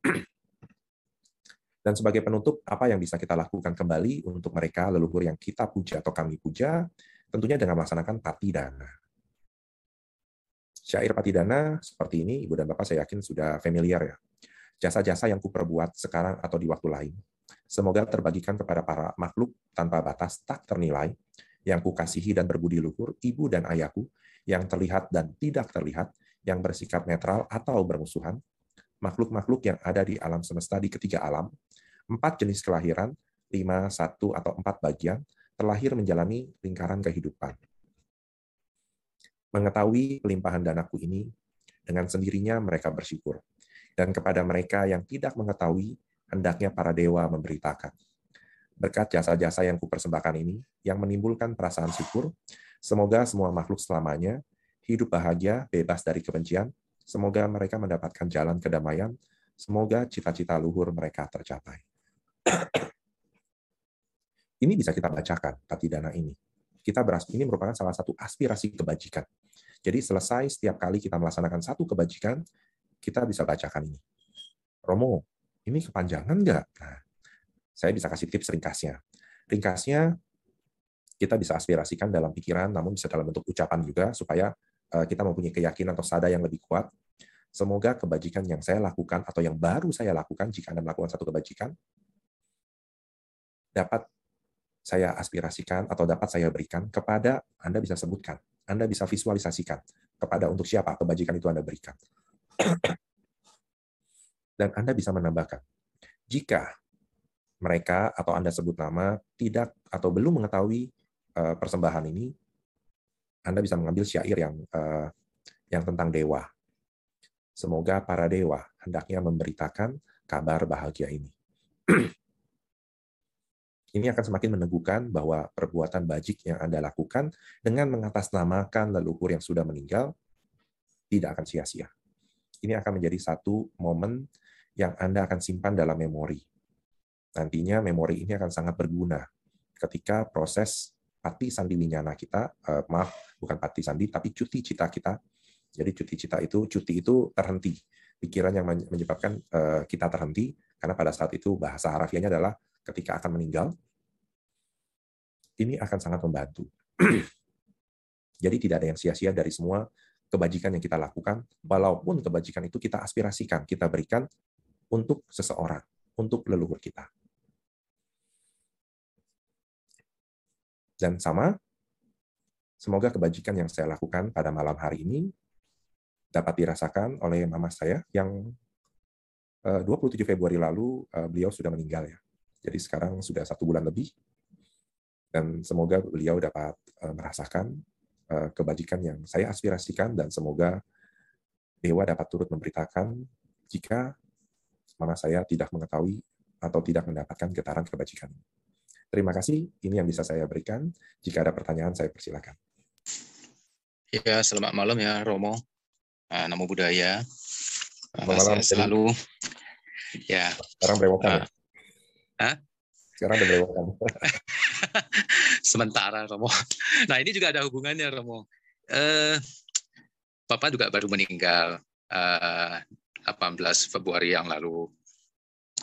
Dan sebagai penutup, apa yang bisa kita lakukan kembali untuk mereka leluhur yang kita puja atau kami puja, tentunya dengan melaksanakan patidana. Syair patidana seperti ini, Ibu dan Bapak saya yakin sudah familiar ya. Jasa-jasa yang kuperbuat sekarang atau di waktu lain, Semoga terbagikan kepada para makhluk tanpa batas tak ternilai, yang kukasihi dan berbudi luhur, ibu dan ayahku, yang terlihat dan tidak terlihat, yang bersikap netral atau bermusuhan, makhluk-makhluk yang ada di alam semesta di ketiga alam, empat jenis kelahiran, lima, satu, atau empat bagian, terlahir menjalani lingkaran kehidupan. Mengetahui pelimpahan danaku ini, dengan sendirinya mereka bersyukur. Dan kepada mereka yang tidak mengetahui, hendaknya para dewa memberitakan. Berkat jasa-jasa yang kupersembahkan ini, yang menimbulkan perasaan syukur, semoga semua makhluk selamanya hidup bahagia, bebas dari kebencian, semoga mereka mendapatkan jalan kedamaian, semoga cita-cita luhur mereka tercapai. ini bisa kita bacakan, dana ini. Kita beras ini merupakan salah satu aspirasi kebajikan. Jadi selesai setiap kali kita melaksanakan satu kebajikan, kita bisa bacakan ini. Romo, ini kepanjangan nggak? Nah, saya bisa kasih tips ringkasnya. Ringkasnya, kita bisa aspirasikan dalam pikiran, namun bisa dalam bentuk ucapan juga, supaya eh, kita mempunyai keyakinan atau sada yang lebih kuat. Semoga kebajikan yang saya lakukan atau yang baru saya lakukan, jika Anda melakukan satu kebajikan, dapat saya aspirasikan atau dapat saya berikan kepada Anda bisa sebutkan, Anda bisa visualisasikan kepada untuk siapa kebajikan itu Anda berikan dan Anda bisa menambahkan. Jika mereka atau Anda sebut nama tidak atau belum mengetahui uh, persembahan ini, Anda bisa mengambil syair yang uh, yang tentang dewa. Semoga para dewa hendaknya memberitakan kabar bahagia ini. ini akan semakin meneguhkan bahwa perbuatan bajik yang Anda lakukan dengan mengatasnamakan leluhur yang sudah meninggal tidak akan sia-sia. Ini akan menjadi satu momen yang Anda akan simpan dalam memori. Nantinya memori ini akan sangat berguna ketika proses pati sandi winyana kita, uh, maaf, bukan pati sandi, tapi cuti cita kita. Jadi cuti cita itu, cuti itu terhenti. Pikiran yang menyebabkan uh, kita terhenti, karena pada saat itu bahasa harafiahnya adalah ketika akan meninggal, ini akan sangat membantu. Jadi tidak ada yang sia-sia dari semua kebajikan yang kita lakukan, walaupun kebajikan itu kita aspirasikan, kita berikan untuk seseorang, untuk leluhur kita. Dan sama, semoga kebajikan yang saya lakukan pada malam hari ini dapat dirasakan oleh mama saya yang 27 eh, Februari lalu eh, beliau sudah meninggal ya. Jadi sekarang sudah satu bulan lebih. Dan semoga beliau dapat eh, merasakan kebajikan yang saya aspirasikan dan semoga Dewa dapat turut memberitakan jika mana saya tidak mengetahui atau tidak mendapatkan getaran kebajikan. Terima kasih, ini yang bisa saya berikan. Jika ada pertanyaan, saya persilakan. Ya, selamat malam ya Romo. Uh, namo budaya. Uh, malam, saya selalu ya. Sekarang berewokan. Uh, ya? Hah? Sekarang udah berewokan. Sementara Romo. Nah ini juga ada hubungannya Romo. Uh, Bapak juga baru meninggal. Uh, 18 Februari yang lalu.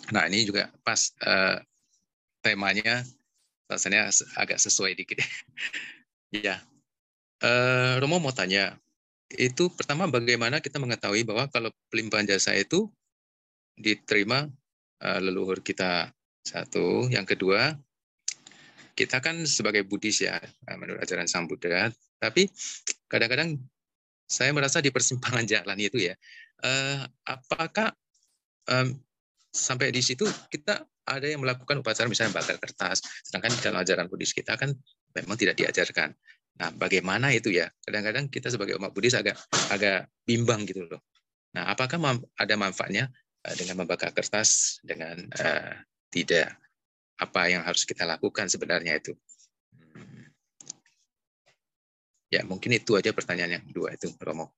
Nah ini juga pas uh, temanya rasanya agak sesuai dikit. ya, uh, Romo mau tanya, itu pertama bagaimana kita mengetahui bahwa kalau pelimpahan jasa itu diterima uh, leluhur kita satu, yang kedua kita kan sebagai Buddhis ya menurut ajaran Sang Buddha, tapi kadang-kadang saya merasa di persimpangan jalan itu ya, uh, apakah um, sampai di situ kita ada yang melakukan upacara misalnya bakar kertas, sedangkan dalam ajaran Buddhis kita kan memang tidak diajarkan. Nah, bagaimana itu ya? Kadang-kadang kita sebagai umat Buddhis agak agak bimbang gitu loh. Nah, apakah ada manfaatnya uh, dengan membakar kertas dengan uh, tidak apa yang harus kita lakukan sebenarnya itu? Hmm. Ya, mungkin itu aja pertanyaan yang kedua itu, Romo.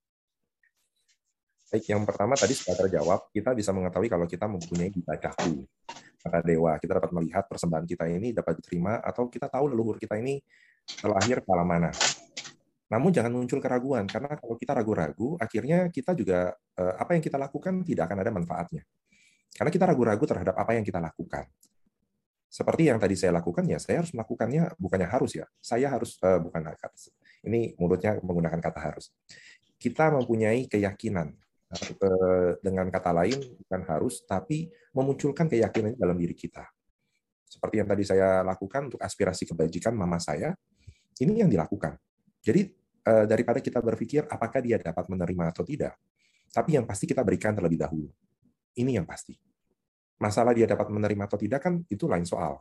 Baik, yang pertama tadi sudah terjawab, kita bisa mengetahui kalau kita mempunyai gita caku, kata dewa. Kita dapat melihat persembahan kita ini dapat diterima, atau kita tahu leluhur kita ini terlahir ke alam mana. Namun jangan muncul keraguan, karena kalau kita ragu-ragu, akhirnya kita juga eh, apa yang kita lakukan tidak akan ada manfaatnya. Karena kita ragu-ragu terhadap apa yang kita lakukan. Seperti yang tadi saya lakukan, ya saya harus melakukannya, bukannya harus ya. Saya harus, uh, bukan ini mulutnya menggunakan kata harus. Kita mempunyai keyakinan, eh, dengan kata lain, bukan harus, tapi memunculkan keyakinan dalam diri kita. Seperti yang tadi saya lakukan untuk aspirasi kebajikan mama saya, ini yang dilakukan. Jadi eh, daripada kita berpikir apakah dia dapat menerima atau tidak, tapi yang pasti kita berikan terlebih dahulu. Ini yang pasti. Masalah dia dapat menerima atau tidak kan itu lain soal.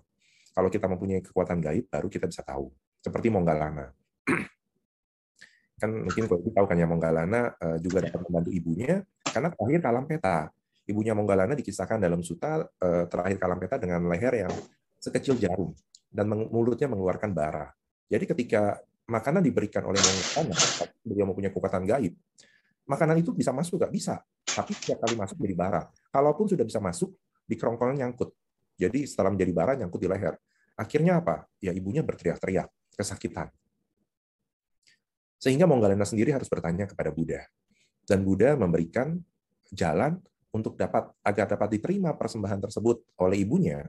Kalau kita mempunyai kekuatan gaib, baru kita bisa tahu. Seperti Monggalana. kan mungkin kalau kita tahu kan ya Monggalana eh, juga dapat membantu ibunya karena terakhir kalam peta. Ibunya Monggalana dikisahkan dalam suta eh, terakhir kalam peta dengan leher yang sekecil jarum dan mulutnya mengeluarkan bara. Jadi ketika makanan diberikan oleh Monggalana, beliau mempunyai kekuatan gaib, makanan itu bisa masuk nggak bisa, tapi setiap kali masuk jadi bara. Kalaupun sudah bisa masuk, di kerongkongan nyangkut. Jadi setelah menjadi bara nyangkut di leher. Akhirnya apa? Ya ibunya berteriak-teriak, kesakitan. Sehingga Monggalana sendiri harus bertanya kepada Buddha. Dan Buddha memberikan jalan untuk dapat agar dapat diterima persembahan tersebut oleh ibunya.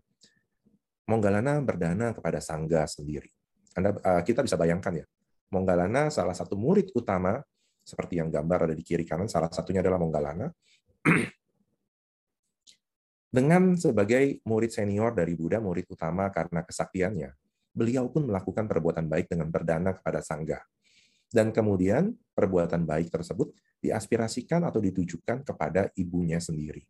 Monggalana berdana kepada sangga sendiri. Anda eh, kita bisa bayangkan ya. Monggalana salah satu murid utama seperti yang gambar ada di kiri kanan salah satunya adalah Monggalana. Dengan sebagai murid senior dari Buddha, murid utama karena kesaktiannya, beliau pun melakukan perbuatan baik dengan berdana kepada sangga dan kemudian perbuatan baik tersebut diaspirasikan atau ditujukan kepada ibunya sendiri.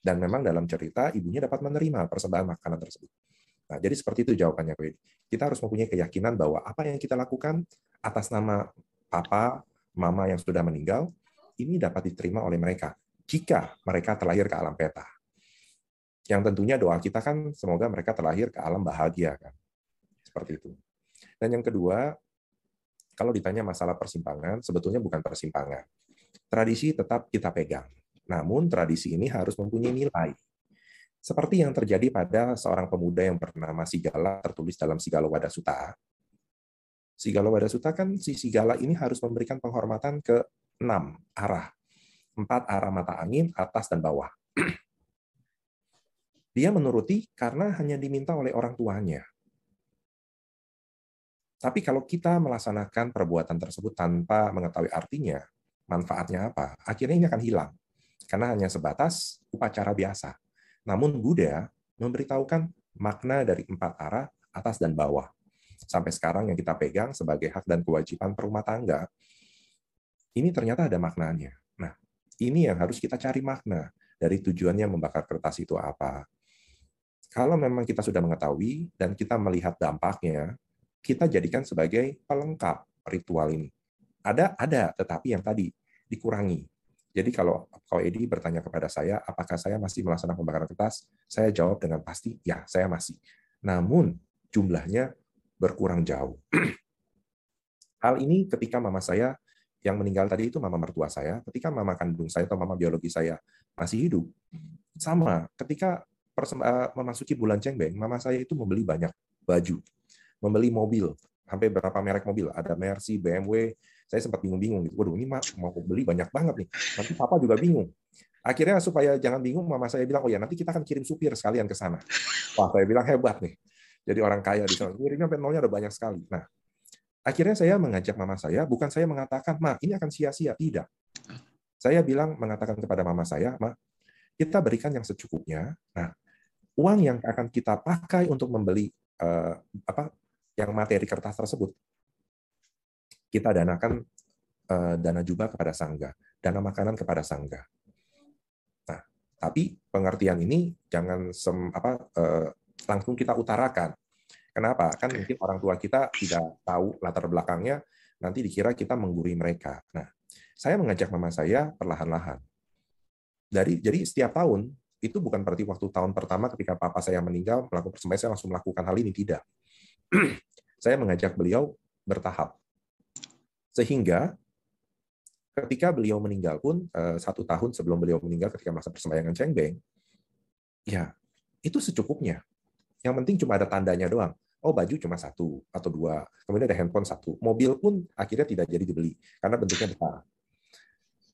Dan memang dalam cerita ibunya dapat menerima persembahan makanan tersebut. Nah, jadi seperti itu jawabannya. Kita harus mempunyai keyakinan bahwa apa yang kita lakukan atas nama papa, mama yang sudah meninggal, ini dapat diterima oleh mereka jika mereka terlahir ke alam peta. Yang tentunya doa kita kan semoga mereka terlahir ke alam bahagia kan. Seperti itu. Dan yang kedua, kalau ditanya masalah persimpangan, sebetulnya bukan persimpangan. Tradisi tetap kita pegang. Namun tradisi ini harus mempunyai nilai. Seperti yang terjadi pada seorang pemuda yang bernama Sigala tertulis dalam Sigala Wada Sutta. Sigala Wada Sutta kan si Sigala ini harus memberikan penghormatan ke enam arah. Empat arah mata angin, atas dan bawah. Dia menuruti karena hanya diminta oleh orang tuanya. Tapi kalau kita melaksanakan perbuatan tersebut tanpa mengetahui artinya, manfaatnya apa, akhirnya ini akan hilang. Karena hanya sebatas upacara biasa. Namun Buddha memberitahukan makna dari empat arah, atas dan bawah. Sampai sekarang yang kita pegang sebagai hak dan kewajiban perumah tangga, ini ternyata ada maknanya. Nah, ini yang harus kita cari makna dari tujuannya membakar kertas itu apa. Kalau memang kita sudah mengetahui dan kita melihat dampaknya, kita jadikan sebagai pelengkap ritual ini. Ada, ada, tetapi yang tadi dikurangi. Jadi kalau kau Edi bertanya kepada saya, apakah saya masih melaksanakan pembakaran kertas? Saya jawab dengan pasti, ya, saya masih. Namun jumlahnya berkurang jauh. Hal ini ketika mama saya yang meninggal tadi itu mama mertua saya, ketika mama kandung saya atau mama biologi saya masih hidup, sama. Ketika eh, memasuki bulan cengbeng, mama saya itu membeli banyak baju membeli mobil sampai berapa merek mobil ada Mercy BMW saya sempat bingung-bingung gitu waduh ini mah mau beli banyak banget nih nanti papa juga bingung akhirnya supaya jangan bingung mama saya bilang oh ya nanti kita akan kirim supir sekalian ke sana wah saya bilang hebat nih jadi orang kaya di sana. Ngirimnya sampai nolnya ada banyak sekali. Nah, akhirnya saya mengajak mama saya, bukan saya mengatakan, ma ini akan sia-sia. Tidak. Saya bilang, mengatakan kepada mama saya, ma kita berikan yang secukupnya. Nah, uang yang akan kita pakai untuk membeli uh, apa yang materi kertas tersebut, kita danakan uh, dana jubah kepada sangga, dana makanan kepada sangga. Nah, tapi pengertian ini jangan sem, apa uh, langsung kita utarakan. Kenapa? Kan mungkin orang tua kita tidak tahu latar belakangnya, nanti dikira kita mengguri mereka. Nah, saya mengajak mama saya perlahan-lahan. Dari jadi setiap tahun itu bukan berarti waktu tahun pertama ketika papa saya meninggal melakukan persembahyaan saya langsung melakukan hal ini tidak. saya mengajak beliau bertahap. Sehingga ketika beliau meninggal pun eh, satu tahun sebelum beliau meninggal ketika masa persembahyangan Cengbeng, ya itu secukupnya. Yang penting cuma ada tandanya doang. Oh baju cuma satu atau dua, kemudian ada handphone satu. Mobil pun akhirnya tidak jadi dibeli karena bentuknya besar.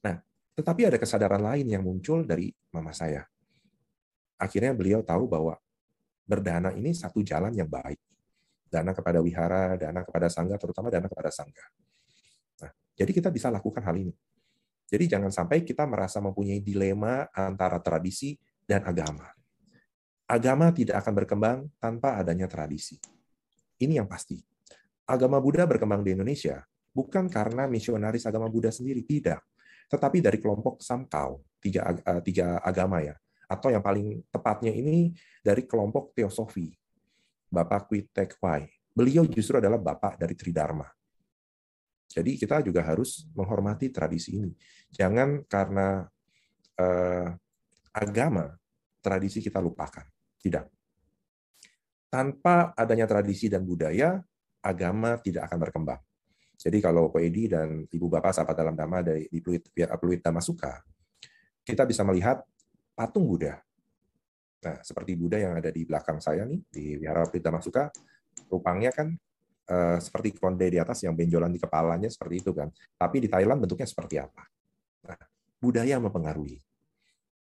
Nah, tetapi ada kesadaran lain yang muncul dari mama saya. Akhirnya beliau tahu bahwa berdana ini satu jalan yang baik. Dana kepada wihara, dana kepada sangga, terutama dana kepada sangga. Nah, jadi kita bisa lakukan hal ini. Jadi jangan sampai kita merasa mempunyai dilema antara tradisi dan agama agama tidak akan berkembang tanpa adanya tradisi. Ini yang pasti. Agama Buddha berkembang di Indonesia bukan karena misionaris agama Buddha sendiri, tidak. Tetapi dari kelompok Samkau, tiga, eh, tiga agama ya. Atau yang paling tepatnya ini dari kelompok Teosofi, Bapak Tek Wai. Beliau justru adalah Bapak dari Tridharma. Jadi kita juga harus menghormati tradisi ini. Jangan karena eh, agama, tradisi kita lupakan. Tidak. Tanpa adanya tradisi dan budaya, agama tidak akan berkembang. Jadi kalau Ko Edi dan Ibu Bapak sahabat dalam dhamma dari di Pluit, Pluit Damasuka, kita bisa melihat patung Buddha. Nah, seperti Buddha yang ada di belakang saya nih, di Wihara Pluit Damasuka, rupanya kan uh, seperti konde di atas yang benjolan di kepalanya seperti itu kan. Tapi di Thailand bentuknya seperti apa? Nah, budaya mempengaruhi.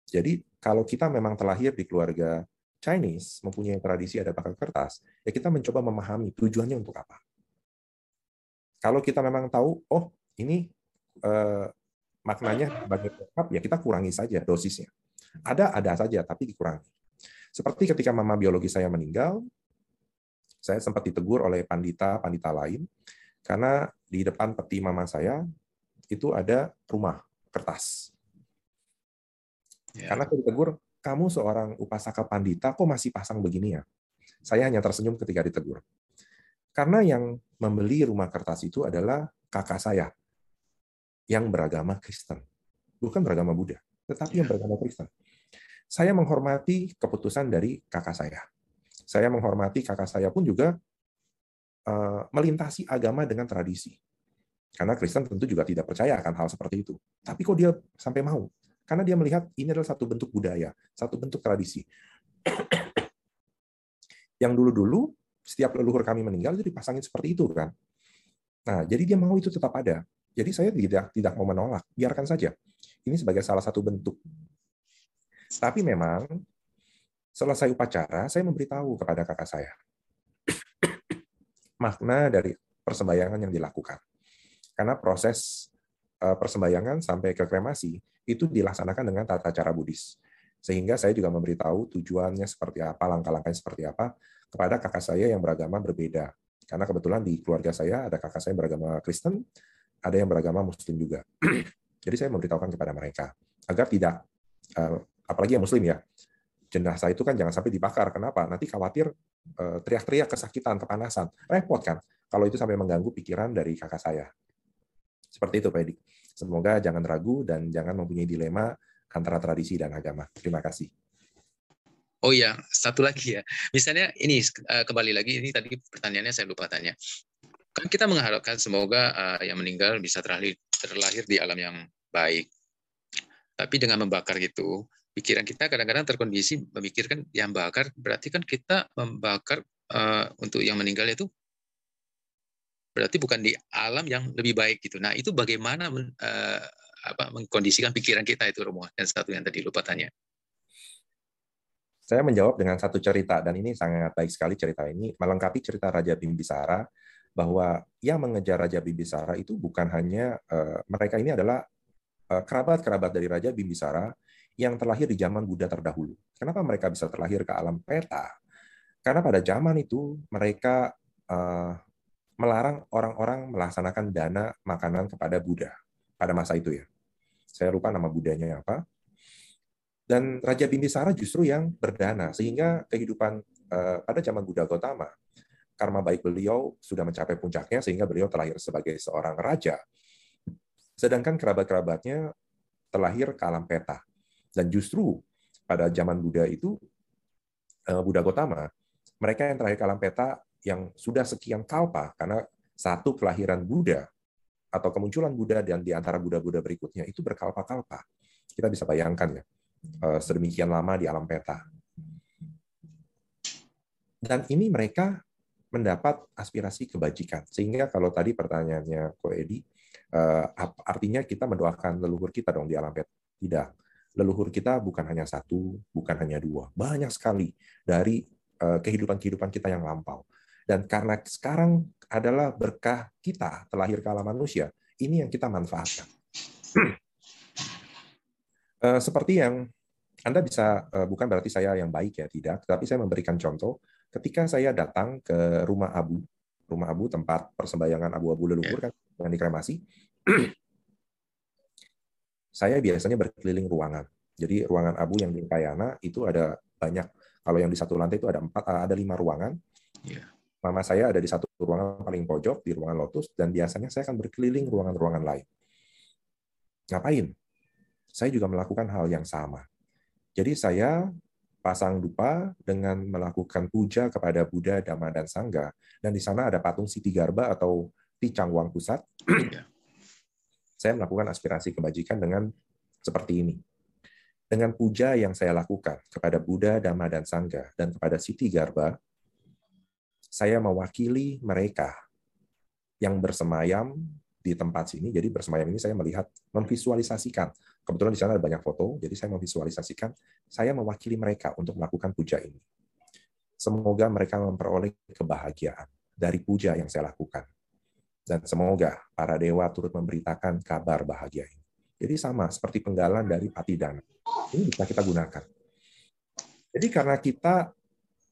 Jadi kalau kita memang terlahir di keluarga Chinese mempunyai tradisi ada bakal kertas, ya kita mencoba memahami tujuannya untuk apa. Kalau kita memang tahu, oh ini eh, maknanya bagi lengkap, ya kita kurangi saja dosisnya. Ada ada saja, tapi dikurangi. Seperti ketika mama biologi saya meninggal, saya sempat ditegur oleh pandita-pandita lain karena di depan peti mama saya itu ada rumah kertas. Ya. Karena saya ditegur, kamu seorang upasaka pandita kok masih pasang begini ya? Saya hanya tersenyum ketika ditegur. Karena yang membeli rumah kertas itu adalah kakak saya yang beragama Kristen. Bukan beragama Buddha, tetapi yang beragama Kristen. Saya menghormati keputusan dari kakak saya. Saya menghormati kakak saya pun juga uh, melintasi agama dengan tradisi. Karena Kristen tentu juga tidak percaya akan hal seperti itu. Tapi kok dia sampai mau? Karena dia melihat ini adalah satu bentuk budaya, satu bentuk tradisi. Yang dulu-dulu setiap leluhur kami meninggal itu dipasangin seperti itu kan. Nah, jadi dia mau itu tetap ada. Jadi saya tidak tidak mau menolak, biarkan saja. Ini sebagai salah satu bentuk. Tapi memang selesai upacara, saya memberitahu kepada kakak saya makna dari persembahyangan yang dilakukan. Karena proses eh, persembahyangan sampai ke kremasi itu dilaksanakan dengan tata cara Buddhis. Sehingga saya juga memberitahu tujuannya seperti apa, langkah-langkahnya seperti apa kepada kakak saya yang beragama berbeda. Karena kebetulan di keluarga saya ada kakak saya yang beragama Kristen, ada yang beragama Muslim juga. Jadi saya memberitahukan kepada mereka agar tidak, eh, apalagi yang Muslim ya, jenazah itu kan jangan sampai dibakar. Kenapa? Nanti khawatir eh, teriak-teriak kesakitan, kepanasan. Repot kan kalau itu sampai mengganggu pikiran dari kakak saya. Seperti itu, Pak Edi. Semoga jangan ragu dan jangan mempunyai dilema antara tradisi dan agama. Terima kasih. Oh ya, satu lagi ya. Misalnya ini eh, kembali lagi ini tadi pertanyaannya saya lupa tanya. Kan kita mengharapkan semoga uh, yang meninggal bisa terlahir, terlahir di alam yang baik. Tapi dengan membakar gitu, pikiran kita kadang-kadang terkondisi memikirkan yang bakar berarti kan kita membakar uh, untuk yang meninggal itu berarti bukan di alam yang lebih baik gitu. Nah itu bagaimana uh, apa mengkondisikan pikiran kita itu Romo dan satu yang tadi lupa tanya. Saya menjawab dengan satu cerita dan ini sangat baik sekali cerita ini melengkapi cerita Raja Bimbisara bahwa yang mengejar Raja Bimbisara itu bukan hanya uh, mereka ini adalah uh, kerabat-kerabat dari Raja Bimbisara yang terlahir di zaman Buddha terdahulu. Kenapa mereka bisa terlahir ke alam peta? Karena pada zaman itu mereka uh, melarang orang-orang melaksanakan dana makanan kepada Buddha pada masa itu ya. Saya lupa nama Budanya apa. Dan Raja Bimbisara justru yang berdana, sehingga kehidupan uh, pada zaman Buddha Gautama, karma baik beliau sudah mencapai puncaknya, sehingga beliau terlahir sebagai seorang raja. Sedangkan kerabat-kerabatnya terlahir ke alam peta. Dan justru pada zaman Buddha itu, uh, Buddha Gautama, mereka yang terlahir ke alam peta yang sudah sekian kalpa, karena satu kelahiran Buddha atau kemunculan Buddha dan di antara Buddha-Buddha berikutnya itu berkalpa-kalpa. Kita bisa bayangkan ya Eh, sedemikian lama di alam peta. Dan ini mereka mendapat aspirasi kebajikan. Sehingga kalau tadi pertanyaannya Ko Edi, eh, artinya kita mendoakan leluhur kita dong di alam peta. Tidak. Leluhur kita bukan hanya satu, bukan hanya dua. Banyak sekali dari eh, kehidupan-kehidupan kita yang lampau. Dan karena sekarang adalah berkah kita terlahir ke alam manusia, ini yang kita manfaatkan. Eh, seperti yang Anda bisa eh, bukan berarti saya yang baik ya tidak, tapi saya memberikan contoh ketika saya datang ke rumah Abu, rumah Abu tempat persembahyangan abu-abu leluhur kan yang dikremasi. saya biasanya berkeliling ruangan. Jadi ruangan Abu yang di Kayana itu ada banyak. Kalau yang di satu lantai itu ada empat, eh, ada lima ruangan. Yeah. Mama saya ada di satu ruangan paling pojok di ruangan Lotus dan biasanya saya akan berkeliling ruangan-ruangan lain. Ngapain? saya juga melakukan hal yang sama. Jadi saya pasang dupa dengan melakukan puja kepada Buddha, Dhamma, dan Sangha. Dan di sana ada patung Siti Garba atau Ticang Wang Pusat. Iya. saya melakukan aspirasi kebajikan dengan seperti ini. Dengan puja yang saya lakukan kepada Buddha, Dhamma, dan Sangha, dan kepada Siti Garba, saya mewakili mereka yang bersemayam di tempat sini. Jadi bersemayam ini saya melihat, memvisualisasikan. Kebetulan di sana ada banyak foto, jadi saya memvisualisasikan, saya mewakili mereka untuk melakukan puja ini. Semoga mereka memperoleh kebahagiaan dari puja yang saya lakukan. Dan semoga para dewa turut memberitakan kabar bahagia ini. Jadi sama seperti penggalan dari Patidana. Ini bisa kita gunakan. Jadi karena kita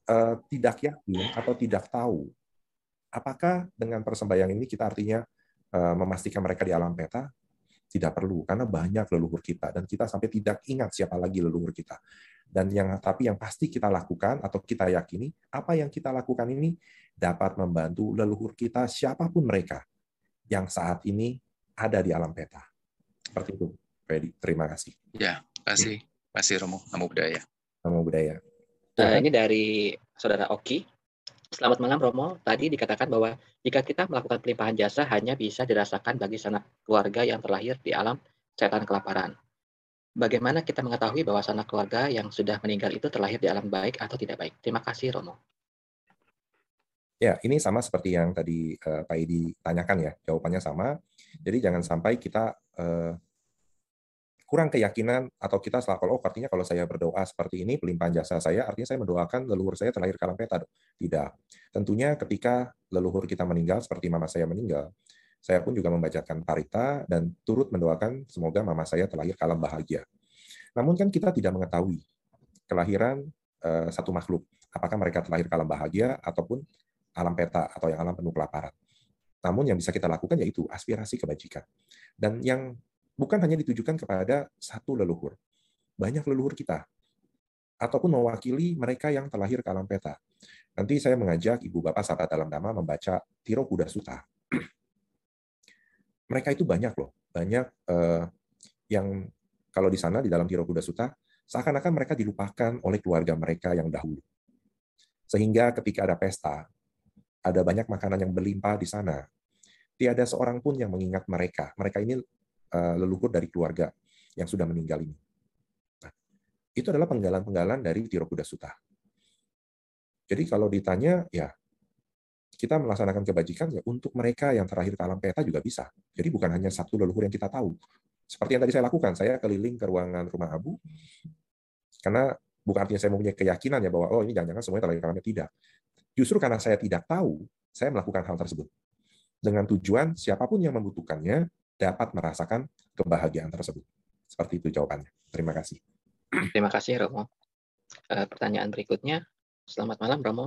uh, tidak yakin atau tidak tahu apakah dengan persembahyangan ini kita artinya Eh, memastikan mereka di alam peta tidak perlu karena banyak leluhur kita dan kita sampai tidak ingat siapa lagi leluhur kita. Dan yang tapi yang pasti kita lakukan atau kita yakini apa yang kita lakukan ini dapat membantu leluhur kita siapa pun mereka yang saat ini ada di alam peta. Seperti itu, Freddy. Terima kasih. Ya, kasih. Kasih Romo. Namo budaya. Namo budaya. Nah, ini dari saudara Oki. Selamat malam Romo. Tadi dikatakan bahwa jika kita melakukan pelimpahan jasa hanya bisa dirasakan bagi sanak keluarga yang terlahir di alam setan kelaparan. Bagaimana kita mengetahui bahwa sanak keluarga yang sudah meninggal itu terlahir di alam baik atau tidak baik? Terima kasih Romo. Ya, ini sama seperti yang tadi uh, Pak Edi tanyakan ya, jawabannya sama. Jadi jangan sampai kita uh, kurang keyakinan atau kita salah kalau oh artinya kalau saya berdoa seperti ini pelimpahan jasa saya artinya saya mendoakan leluhur saya terlahir ke alam peta tidak. Tentunya ketika leluhur kita meninggal seperti mama saya meninggal saya pun juga membacakan parita dan turut mendoakan semoga mama saya terlahir ke alam bahagia. Namun kan kita tidak mengetahui kelahiran uh, satu makhluk. Apakah mereka terlahir ke alam bahagia ataupun alam peta atau yang alam penuh kelaparan. Namun yang bisa kita lakukan yaitu aspirasi kebajikan. Dan yang bukan hanya ditujukan kepada satu leluhur. Banyak leluhur kita. Ataupun mewakili mereka yang terlahir ke alam peta. Nanti saya mengajak Ibu Bapak sahabat dalam nama membaca Tiro Kuda Suta. mereka itu banyak loh. Banyak uh, yang kalau di sana di dalam Tiro Kuda Suta, seakan-akan mereka dilupakan oleh keluarga mereka yang dahulu. Sehingga ketika ada pesta, ada banyak makanan yang berlimpah di sana. Tiada seorang pun yang mengingat mereka. Mereka ini Eh, leluhur dari keluarga yang sudah meninggal ini. Nah, itu adalah penggalan-penggalan dari Tiro Kuda Suta. Jadi kalau ditanya, ya kita melaksanakan kebajikan ya untuk mereka yang terakhir ke alam peta juga bisa. Jadi bukan hanya satu leluhur yang kita tahu. Seperti yang tadi saya lakukan, saya keliling ke ruangan rumah Abu, karena bukan artinya saya mempunyai keyakinan ya bahwa oh ini jangan-jangan semuanya terlahir karena tidak. Justru karena saya tidak tahu, saya melakukan hal tersebut. Dengan tujuan siapa pun yang membutuhkannya dapat merasakan kebahagiaan tersebut. Seperti itu jawabannya. Terima kasih. Terima kasih Romo. Eh, pertanyaan berikutnya. Selamat malam Romo.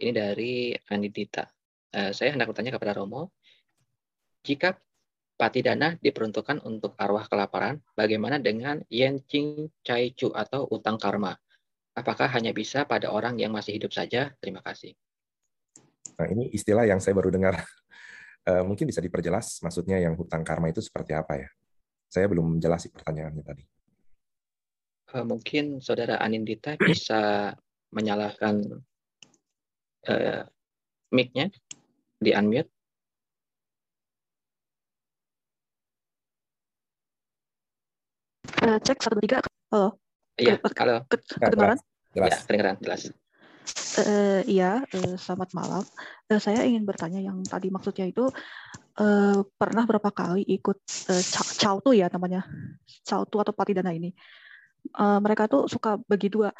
Ini dari Anidita. Eh, saya hendak bertanya kepada Romo. Jika pati dana diperuntukkan untuk arwah kelaparan, bagaimana dengan yen ching chai chu atau utang karma? Apakah hanya bisa pada orang yang masih hidup saja? Terima kasih. Nah, ini istilah yang saya baru dengar. Eh, mungkin bisa diperjelas maksudnya yang hutang karma itu seperti apa ya? Saya belum menjelaskan pertanyaannya tadi. Eh, mungkin saudara Anindita bisa menyalakan uh, mic-nya di unmute. Uh, cek satu tiga. Halo. Iya, halo. Kedengaran? Jelas. Ya, kedengaran, jelas. Uh, iya, uh, selamat malam. Uh, saya ingin bertanya yang tadi maksudnya itu uh, pernah berapa kali ikut uh, cautu ya namanya cautu atau patidana ini. Uh, mereka tuh suka bagi dua,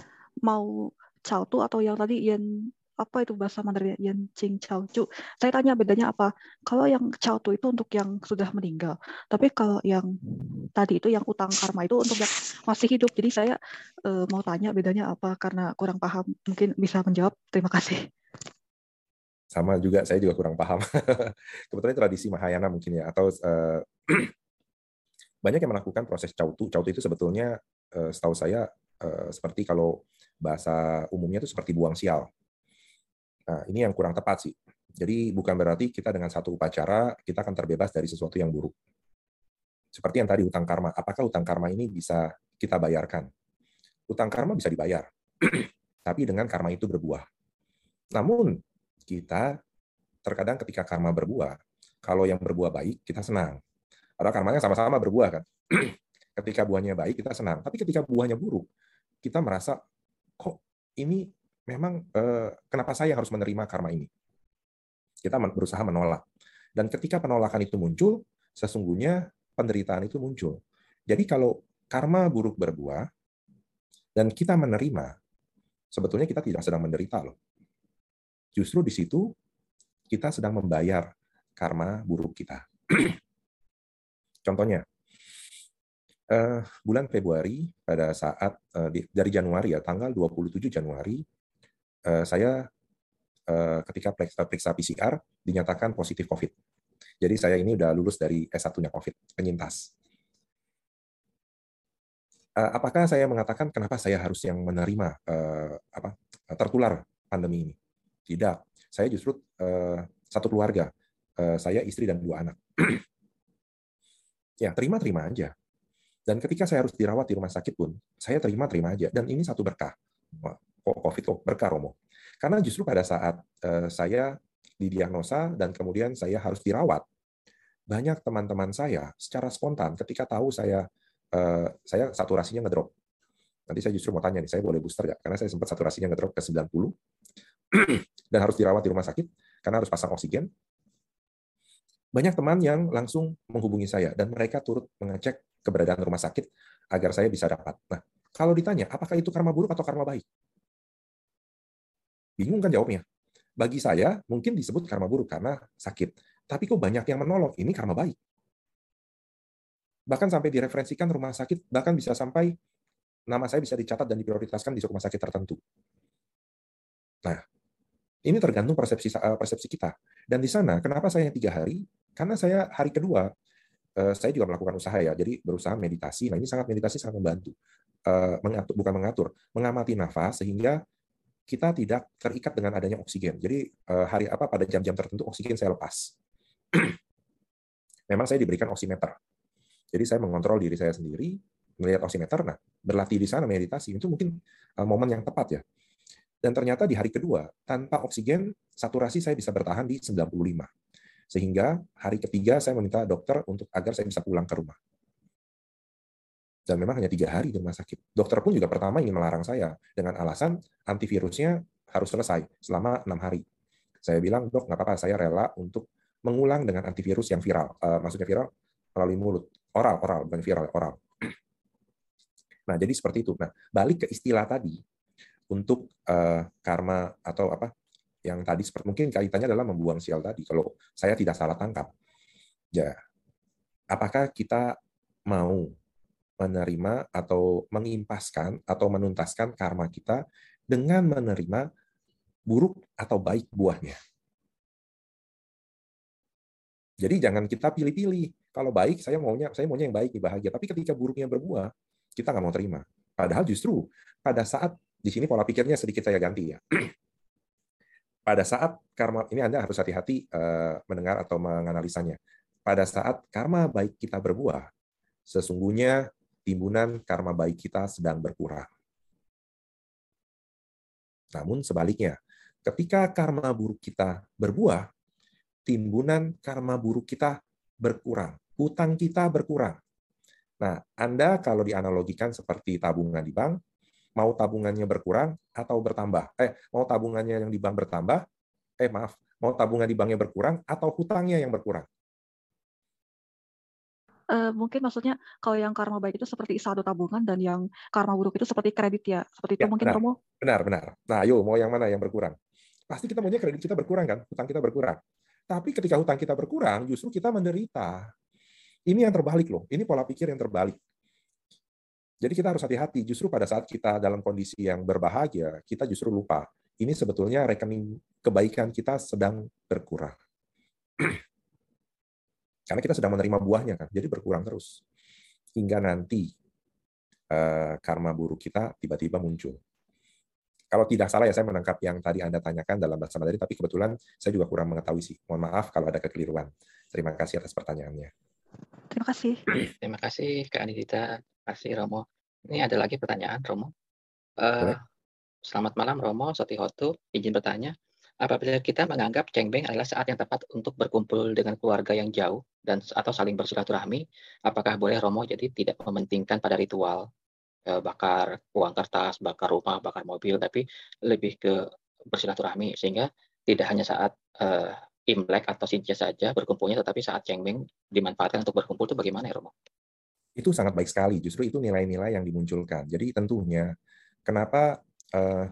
mau cautu atau yang tadi yang apa itu bahasa Mandarin yang Cing Chao Chu. Saya tanya bedanya apa? Kalau yang Chao Tu itu untuk yang sudah meninggal, tapi kalau yang tadi itu yang utang karma itu untuk yang masih hidup. Jadi saya uh, mau tanya bedanya apa karena kurang paham. Mungkin bisa menjawab. Terima kasih. Sama juga, saya juga kurang paham. Kebetulan tradisi Mahayana mungkin ya, atau uh, banyak yang melakukan proses cautu. Cautu itu sebetulnya uh, setahu saya uh, seperti kalau bahasa umumnya itu seperti buang sial Nah, ini yang kurang tepat sih. Jadi bukan berarti kita dengan satu upacara kita akan terbebas dari sesuatu yang buruk. Seperti yang tadi utang karma. Apakah utang karma ini bisa kita bayarkan? Utang karma bisa dibayar, tapi dengan karma itu berbuah. Namun kita terkadang ketika karma berbuah, kalau yang berbuah baik kita senang. Padahal karmanya sama-sama berbuah kan. ketika buahnya baik kita senang, tapi ketika buahnya buruk kita merasa kok ini memang eh, kenapa saya harus menerima karma ini? Kita berusaha menolak. Dan ketika penolakan itu muncul, sesungguhnya penderitaan itu muncul. Jadi kalau karma buruk berbuah dan kita menerima, sebetulnya kita tidak sedang menderita loh. Justru di situ kita sedang membayar karma buruk kita. Contohnya, eh, bulan Februari pada saat eh, dari Januari ya tanggal 27 Januari saya eh, ketika periksa PCR dinyatakan positif COVID. Jadi saya ini udah lulus dari S1-nya COVID, penyintas. Eh, apakah saya mengatakan kenapa saya harus yang menerima apa tertular pandemi ini? Tidak. Saya justru satu keluarga. Saya istri dan dua anak. ya, terima-terima aja. Dan ketika saya harus dirawat di rumah sakit pun, saya terima-terima aja. Dan ini satu berkah COVID berkah Romo. Karena justru pada saat uh, saya didiagnosa dan kemudian saya harus dirawat, banyak teman-teman saya secara spontan ketika tahu saya uh, saya saturasinya ngedrop. Nanti saya justru mau tanya nih, saya boleh booster nggak? Karena saya sempat saturasinya ngedrop ke 90 dan harus dirawat di rumah sakit karena harus pasang oksigen. Banyak teman yang langsung menghubungi saya dan mereka turut mengecek keberadaan rumah sakit agar saya bisa dapat. Nah, kalau ditanya apakah itu karma buruk atau karma baik? Bingung kan jawabnya? Bagi saya, mungkin disebut karma buruk karena sakit. Tapi kok banyak yang menolong, ini karma baik. Bahkan sampai direferensikan rumah sakit, bahkan bisa sampai nama saya bisa dicatat dan diprioritaskan di rumah sakit tertentu. Nah, ini tergantung persepsi eh, persepsi kita. Dan di sana, kenapa saya tiga hari? Karena saya hari kedua, eh, saya juga melakukan usaha ya, jadi berusaha meditasi. Nah, ini sangat meditasi sangat membantu. Eh, mengatur, bukan mengatur, mengamati nafas sehingga kita tidak terikat dengan adanya oksigen. Jadi eh, hari apa pada jam-jam tertentu oksigen saya lepas. Memang saya diberikan oximeter. Jadi saya mengontrol diri saya sendiri, melihat oximeter, nah berlatih di sana meditasi itu mungkin eh, momen yang tepat ya. Dan ternyata di hari kedua tanpa oksigen saturasi saya bisa bertahan di 95. Sehingga hari ketiga saya meminta dokter untuk agar saya bisa pulang ke rumah dan memang hanya tiga hari di rumah sakit. Dokter pun juga pertama ingin melarang saya dengan alasan antivirusnya harus selesai selama enam hari. Saya bilang, dok, nggak apa-apa, saya rela untuk mengulang dengan antivirus yang viral. Uh, maksudnya viral melalui mulut. Oral, oral, bukan viral, oral. Nah, jadi seperti itu. Nah, balik ke istilah tadi, untuk uh, karma atau apa yang tadi seperti mungkin kaitannya adalah membuang sial tadi. Kalau saya tidak salah tangkap, ya apakah kita mau menerima atau mengimpaskan atau menuntaskan karma kita dengan menerima buruk atau baik buahnya. Jadi jangan kita pilih-pilih. Kalau baik saya maunya saya maunya yang baik bahagia. Tapi ketika buruknya berbuah, kita nggak mau terima. Padahal justru pada saat di sini pola pikirnya sedikit saya ganti ya. pada saat karma ini Anda harus hati-hati uh, mendengar atau menganalisanya. Pada saat karma baik kita berbuah, sesungguhnya timbunan karma baik kita sedang berkurang. Namun sebaliknya, ketika karma buruk kita berbuah, timbunan karma buruk kita berkurang, hutang kita berkurang. Nah, Anda kalau dianalogikan seperti tabungan di bank, mau tabungannya berkurang atau bertambah? Eh, mau tabungannya yang di bank bertambah? Eh, maaf, mau tabungan di banknya berkurang atau hutangnya yang berkurang? Uh, mungkin maksudnya kalau yang karma baik itu seperti saldo tabungan dan yang karma buruk itu seperti kredit ya, seperti itu ya, mungkin benar, Romo? Benar, benar. Nah, yuk mau yang mana yang berkurang? Pasti kita maunya kredit kita berkurang kan, hutang kita berkurang. Tapi ketika hutang kita berkurang, justru kita menderita. Ini yang terbalik loh. Ini pola pikir yang terbalik. Jadi kita harus hati-hati. Justru pada saat kita dalam kondisi yang berbahagia, kita justru lupa. Ini sebetulnya rekening kebaikan kita sedang berkurang. Karena kita sedang menerima buahnya kan, jadi berkurang terus. Hingga nanti uh, karma buruk kita tiba-tiba muncul. Kalau tidak salah ya saya menangkap yang tadi Anda tanyakan dalam bahasa Mandarin, tapi kebetulan saya juga kurang mengetahui sih. Mohon maaf kalau ada kekeliruan. Terima kasih atas pertanyaannya. Terima kasih. Terima kasih Kak Anindita kasih Romo. Ini ada lagi pertanyaan Romo. Uh, selamat malam Romo, Sotihotu. Izin bertanya, apabila kita menganggap cengbeng adalah saat yang tepat untuk berkumpul dengan keluarga yang jauh dan atau saling bersilaturahmi, apakah boleh Romo jadi tidak mementingkan pada ritual uh, bakar uang kertas, bakar rumah, bakar mobil, tapi lebih ke bersilaturahmi sehingga tidak hanya saat uh, Imlek atau Sinja saja berkumpulnya, tetapi saat Cengbeng dimanfaatkan untuk berkumpul itu bagaimana ya Romo? itu sangat baik sekali. Justru itu nilai-nilai yang dimunculkan. Jadi tentunya kenapa uh,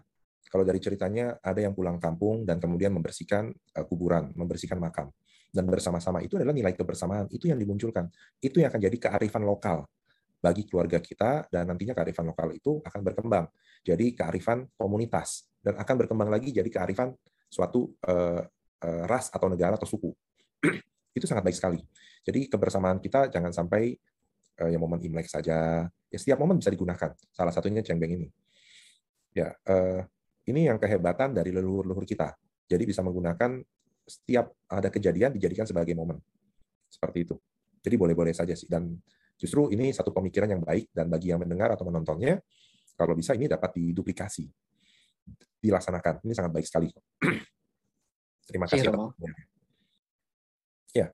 kalau dari ceritanya ada yang pulang kampung dan kemudian membersihkan uh, kuburan, membersihkan makam dan bersama-sama itu adalah nilai kebersamaan itu yang dimunculkan. Itu yang akan jadi kearifan lokal bagi keluarga kita dan nantinya kearifan lokal itu akan berkembang jadi kearifan komunitas dan akan berkembang lagi jadi kearifan suatu uh, uh, ras atau negara atau suku. itu sangat baik sekali. Jadi kebersamaan kita jangan sampai uh, ya momen Imlek saja. Ya setiap momen bisa digunakan. Salah satunya cengbeng ini. Ya, ini yang kehebatan dari leluhur-leluhur kita. Jadi bisa menggunakan setiap ada kejadian dijadikan sebagai momen. Seperti itu. Jadi boleh-boleh saja sih. Dan justru ini satu pemikiran yang baik dan bagi yang mendengar atau menontonnya, kalau bisa ini dapat diduplikasi, dilaksanakan. Ini sangat baik sekali. Terima kasih. Ya,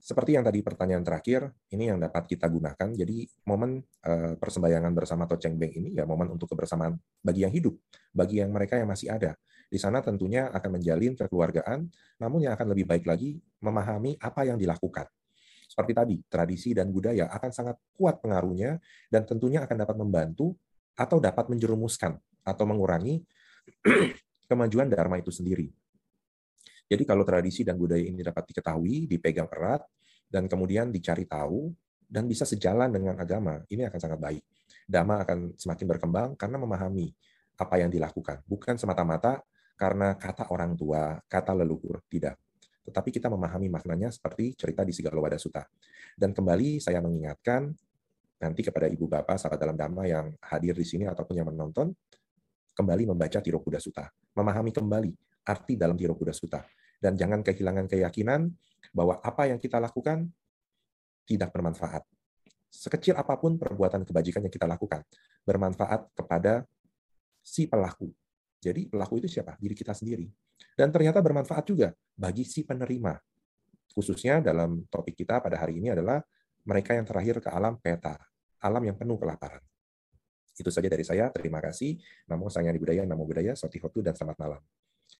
seperti yang tadi pertanyaan terakhir, ini yang dapat kita gunakan. Jadi momen uh, persembahyangan bersama Toceng Beng ini ya momen untuk kebersamaan bagi yang hidup, bagi yang mereka yang masih ada. Di sana tentunya akan menjalin kekeluargaan, namun yang akan lebih baik lagi memahami apa yang dilakukan. Seperti tadi, tradisi dan budaya akan sangat kuat pengaruhnya dan tentunya akan dapat membantu atau dapat menjerumuskan atau mengurangi kemajuan Dharma itu sendiri. Jadi kalau tradisi dan budaya ini dapat diketahui, dipegang erat, dan kemudian dicari tahu, dan bisa sejalan dengan agama, ini akan sangat baik. Dhamma akan semakin berkembang karena memahami apa yang dilakukan. Bukan semata-mata karena kata orang tua, kata leluhur, tidak. Tetapi kita memahami maknanya seperti cerita di Sigalowada Sutta. Dan kembali saya mengingatkan nanti kepada ibu bapak sahabat dalam dhamma yang hadir di sini ataupun yang menonton, kembali membaca Tirokuda Sutta. Memahami kembali arti dalam Tirokuda Sutta dan jangan kehilangan keyakinan bahwa apa yang kita lakukan tidak bermanfaat. Sekecil apa pun perbuatan kebajikan yang kita lakukan, bermanfaat kepada si pelaku. Jadi pelaku itu siapa? Diri kita sendiri. Dan ternyata bermanfaat juga bagi si penerima. Khususnya dalam topik kita pada hari ini adalah mereka yang terakhir ke alam peta, alam yang penuh kelaparan. Itu saja dari saya. Terima kasih. Namo Sang Yang Budaya, Namo Budaya, Soti Hotu, dan selamat malam.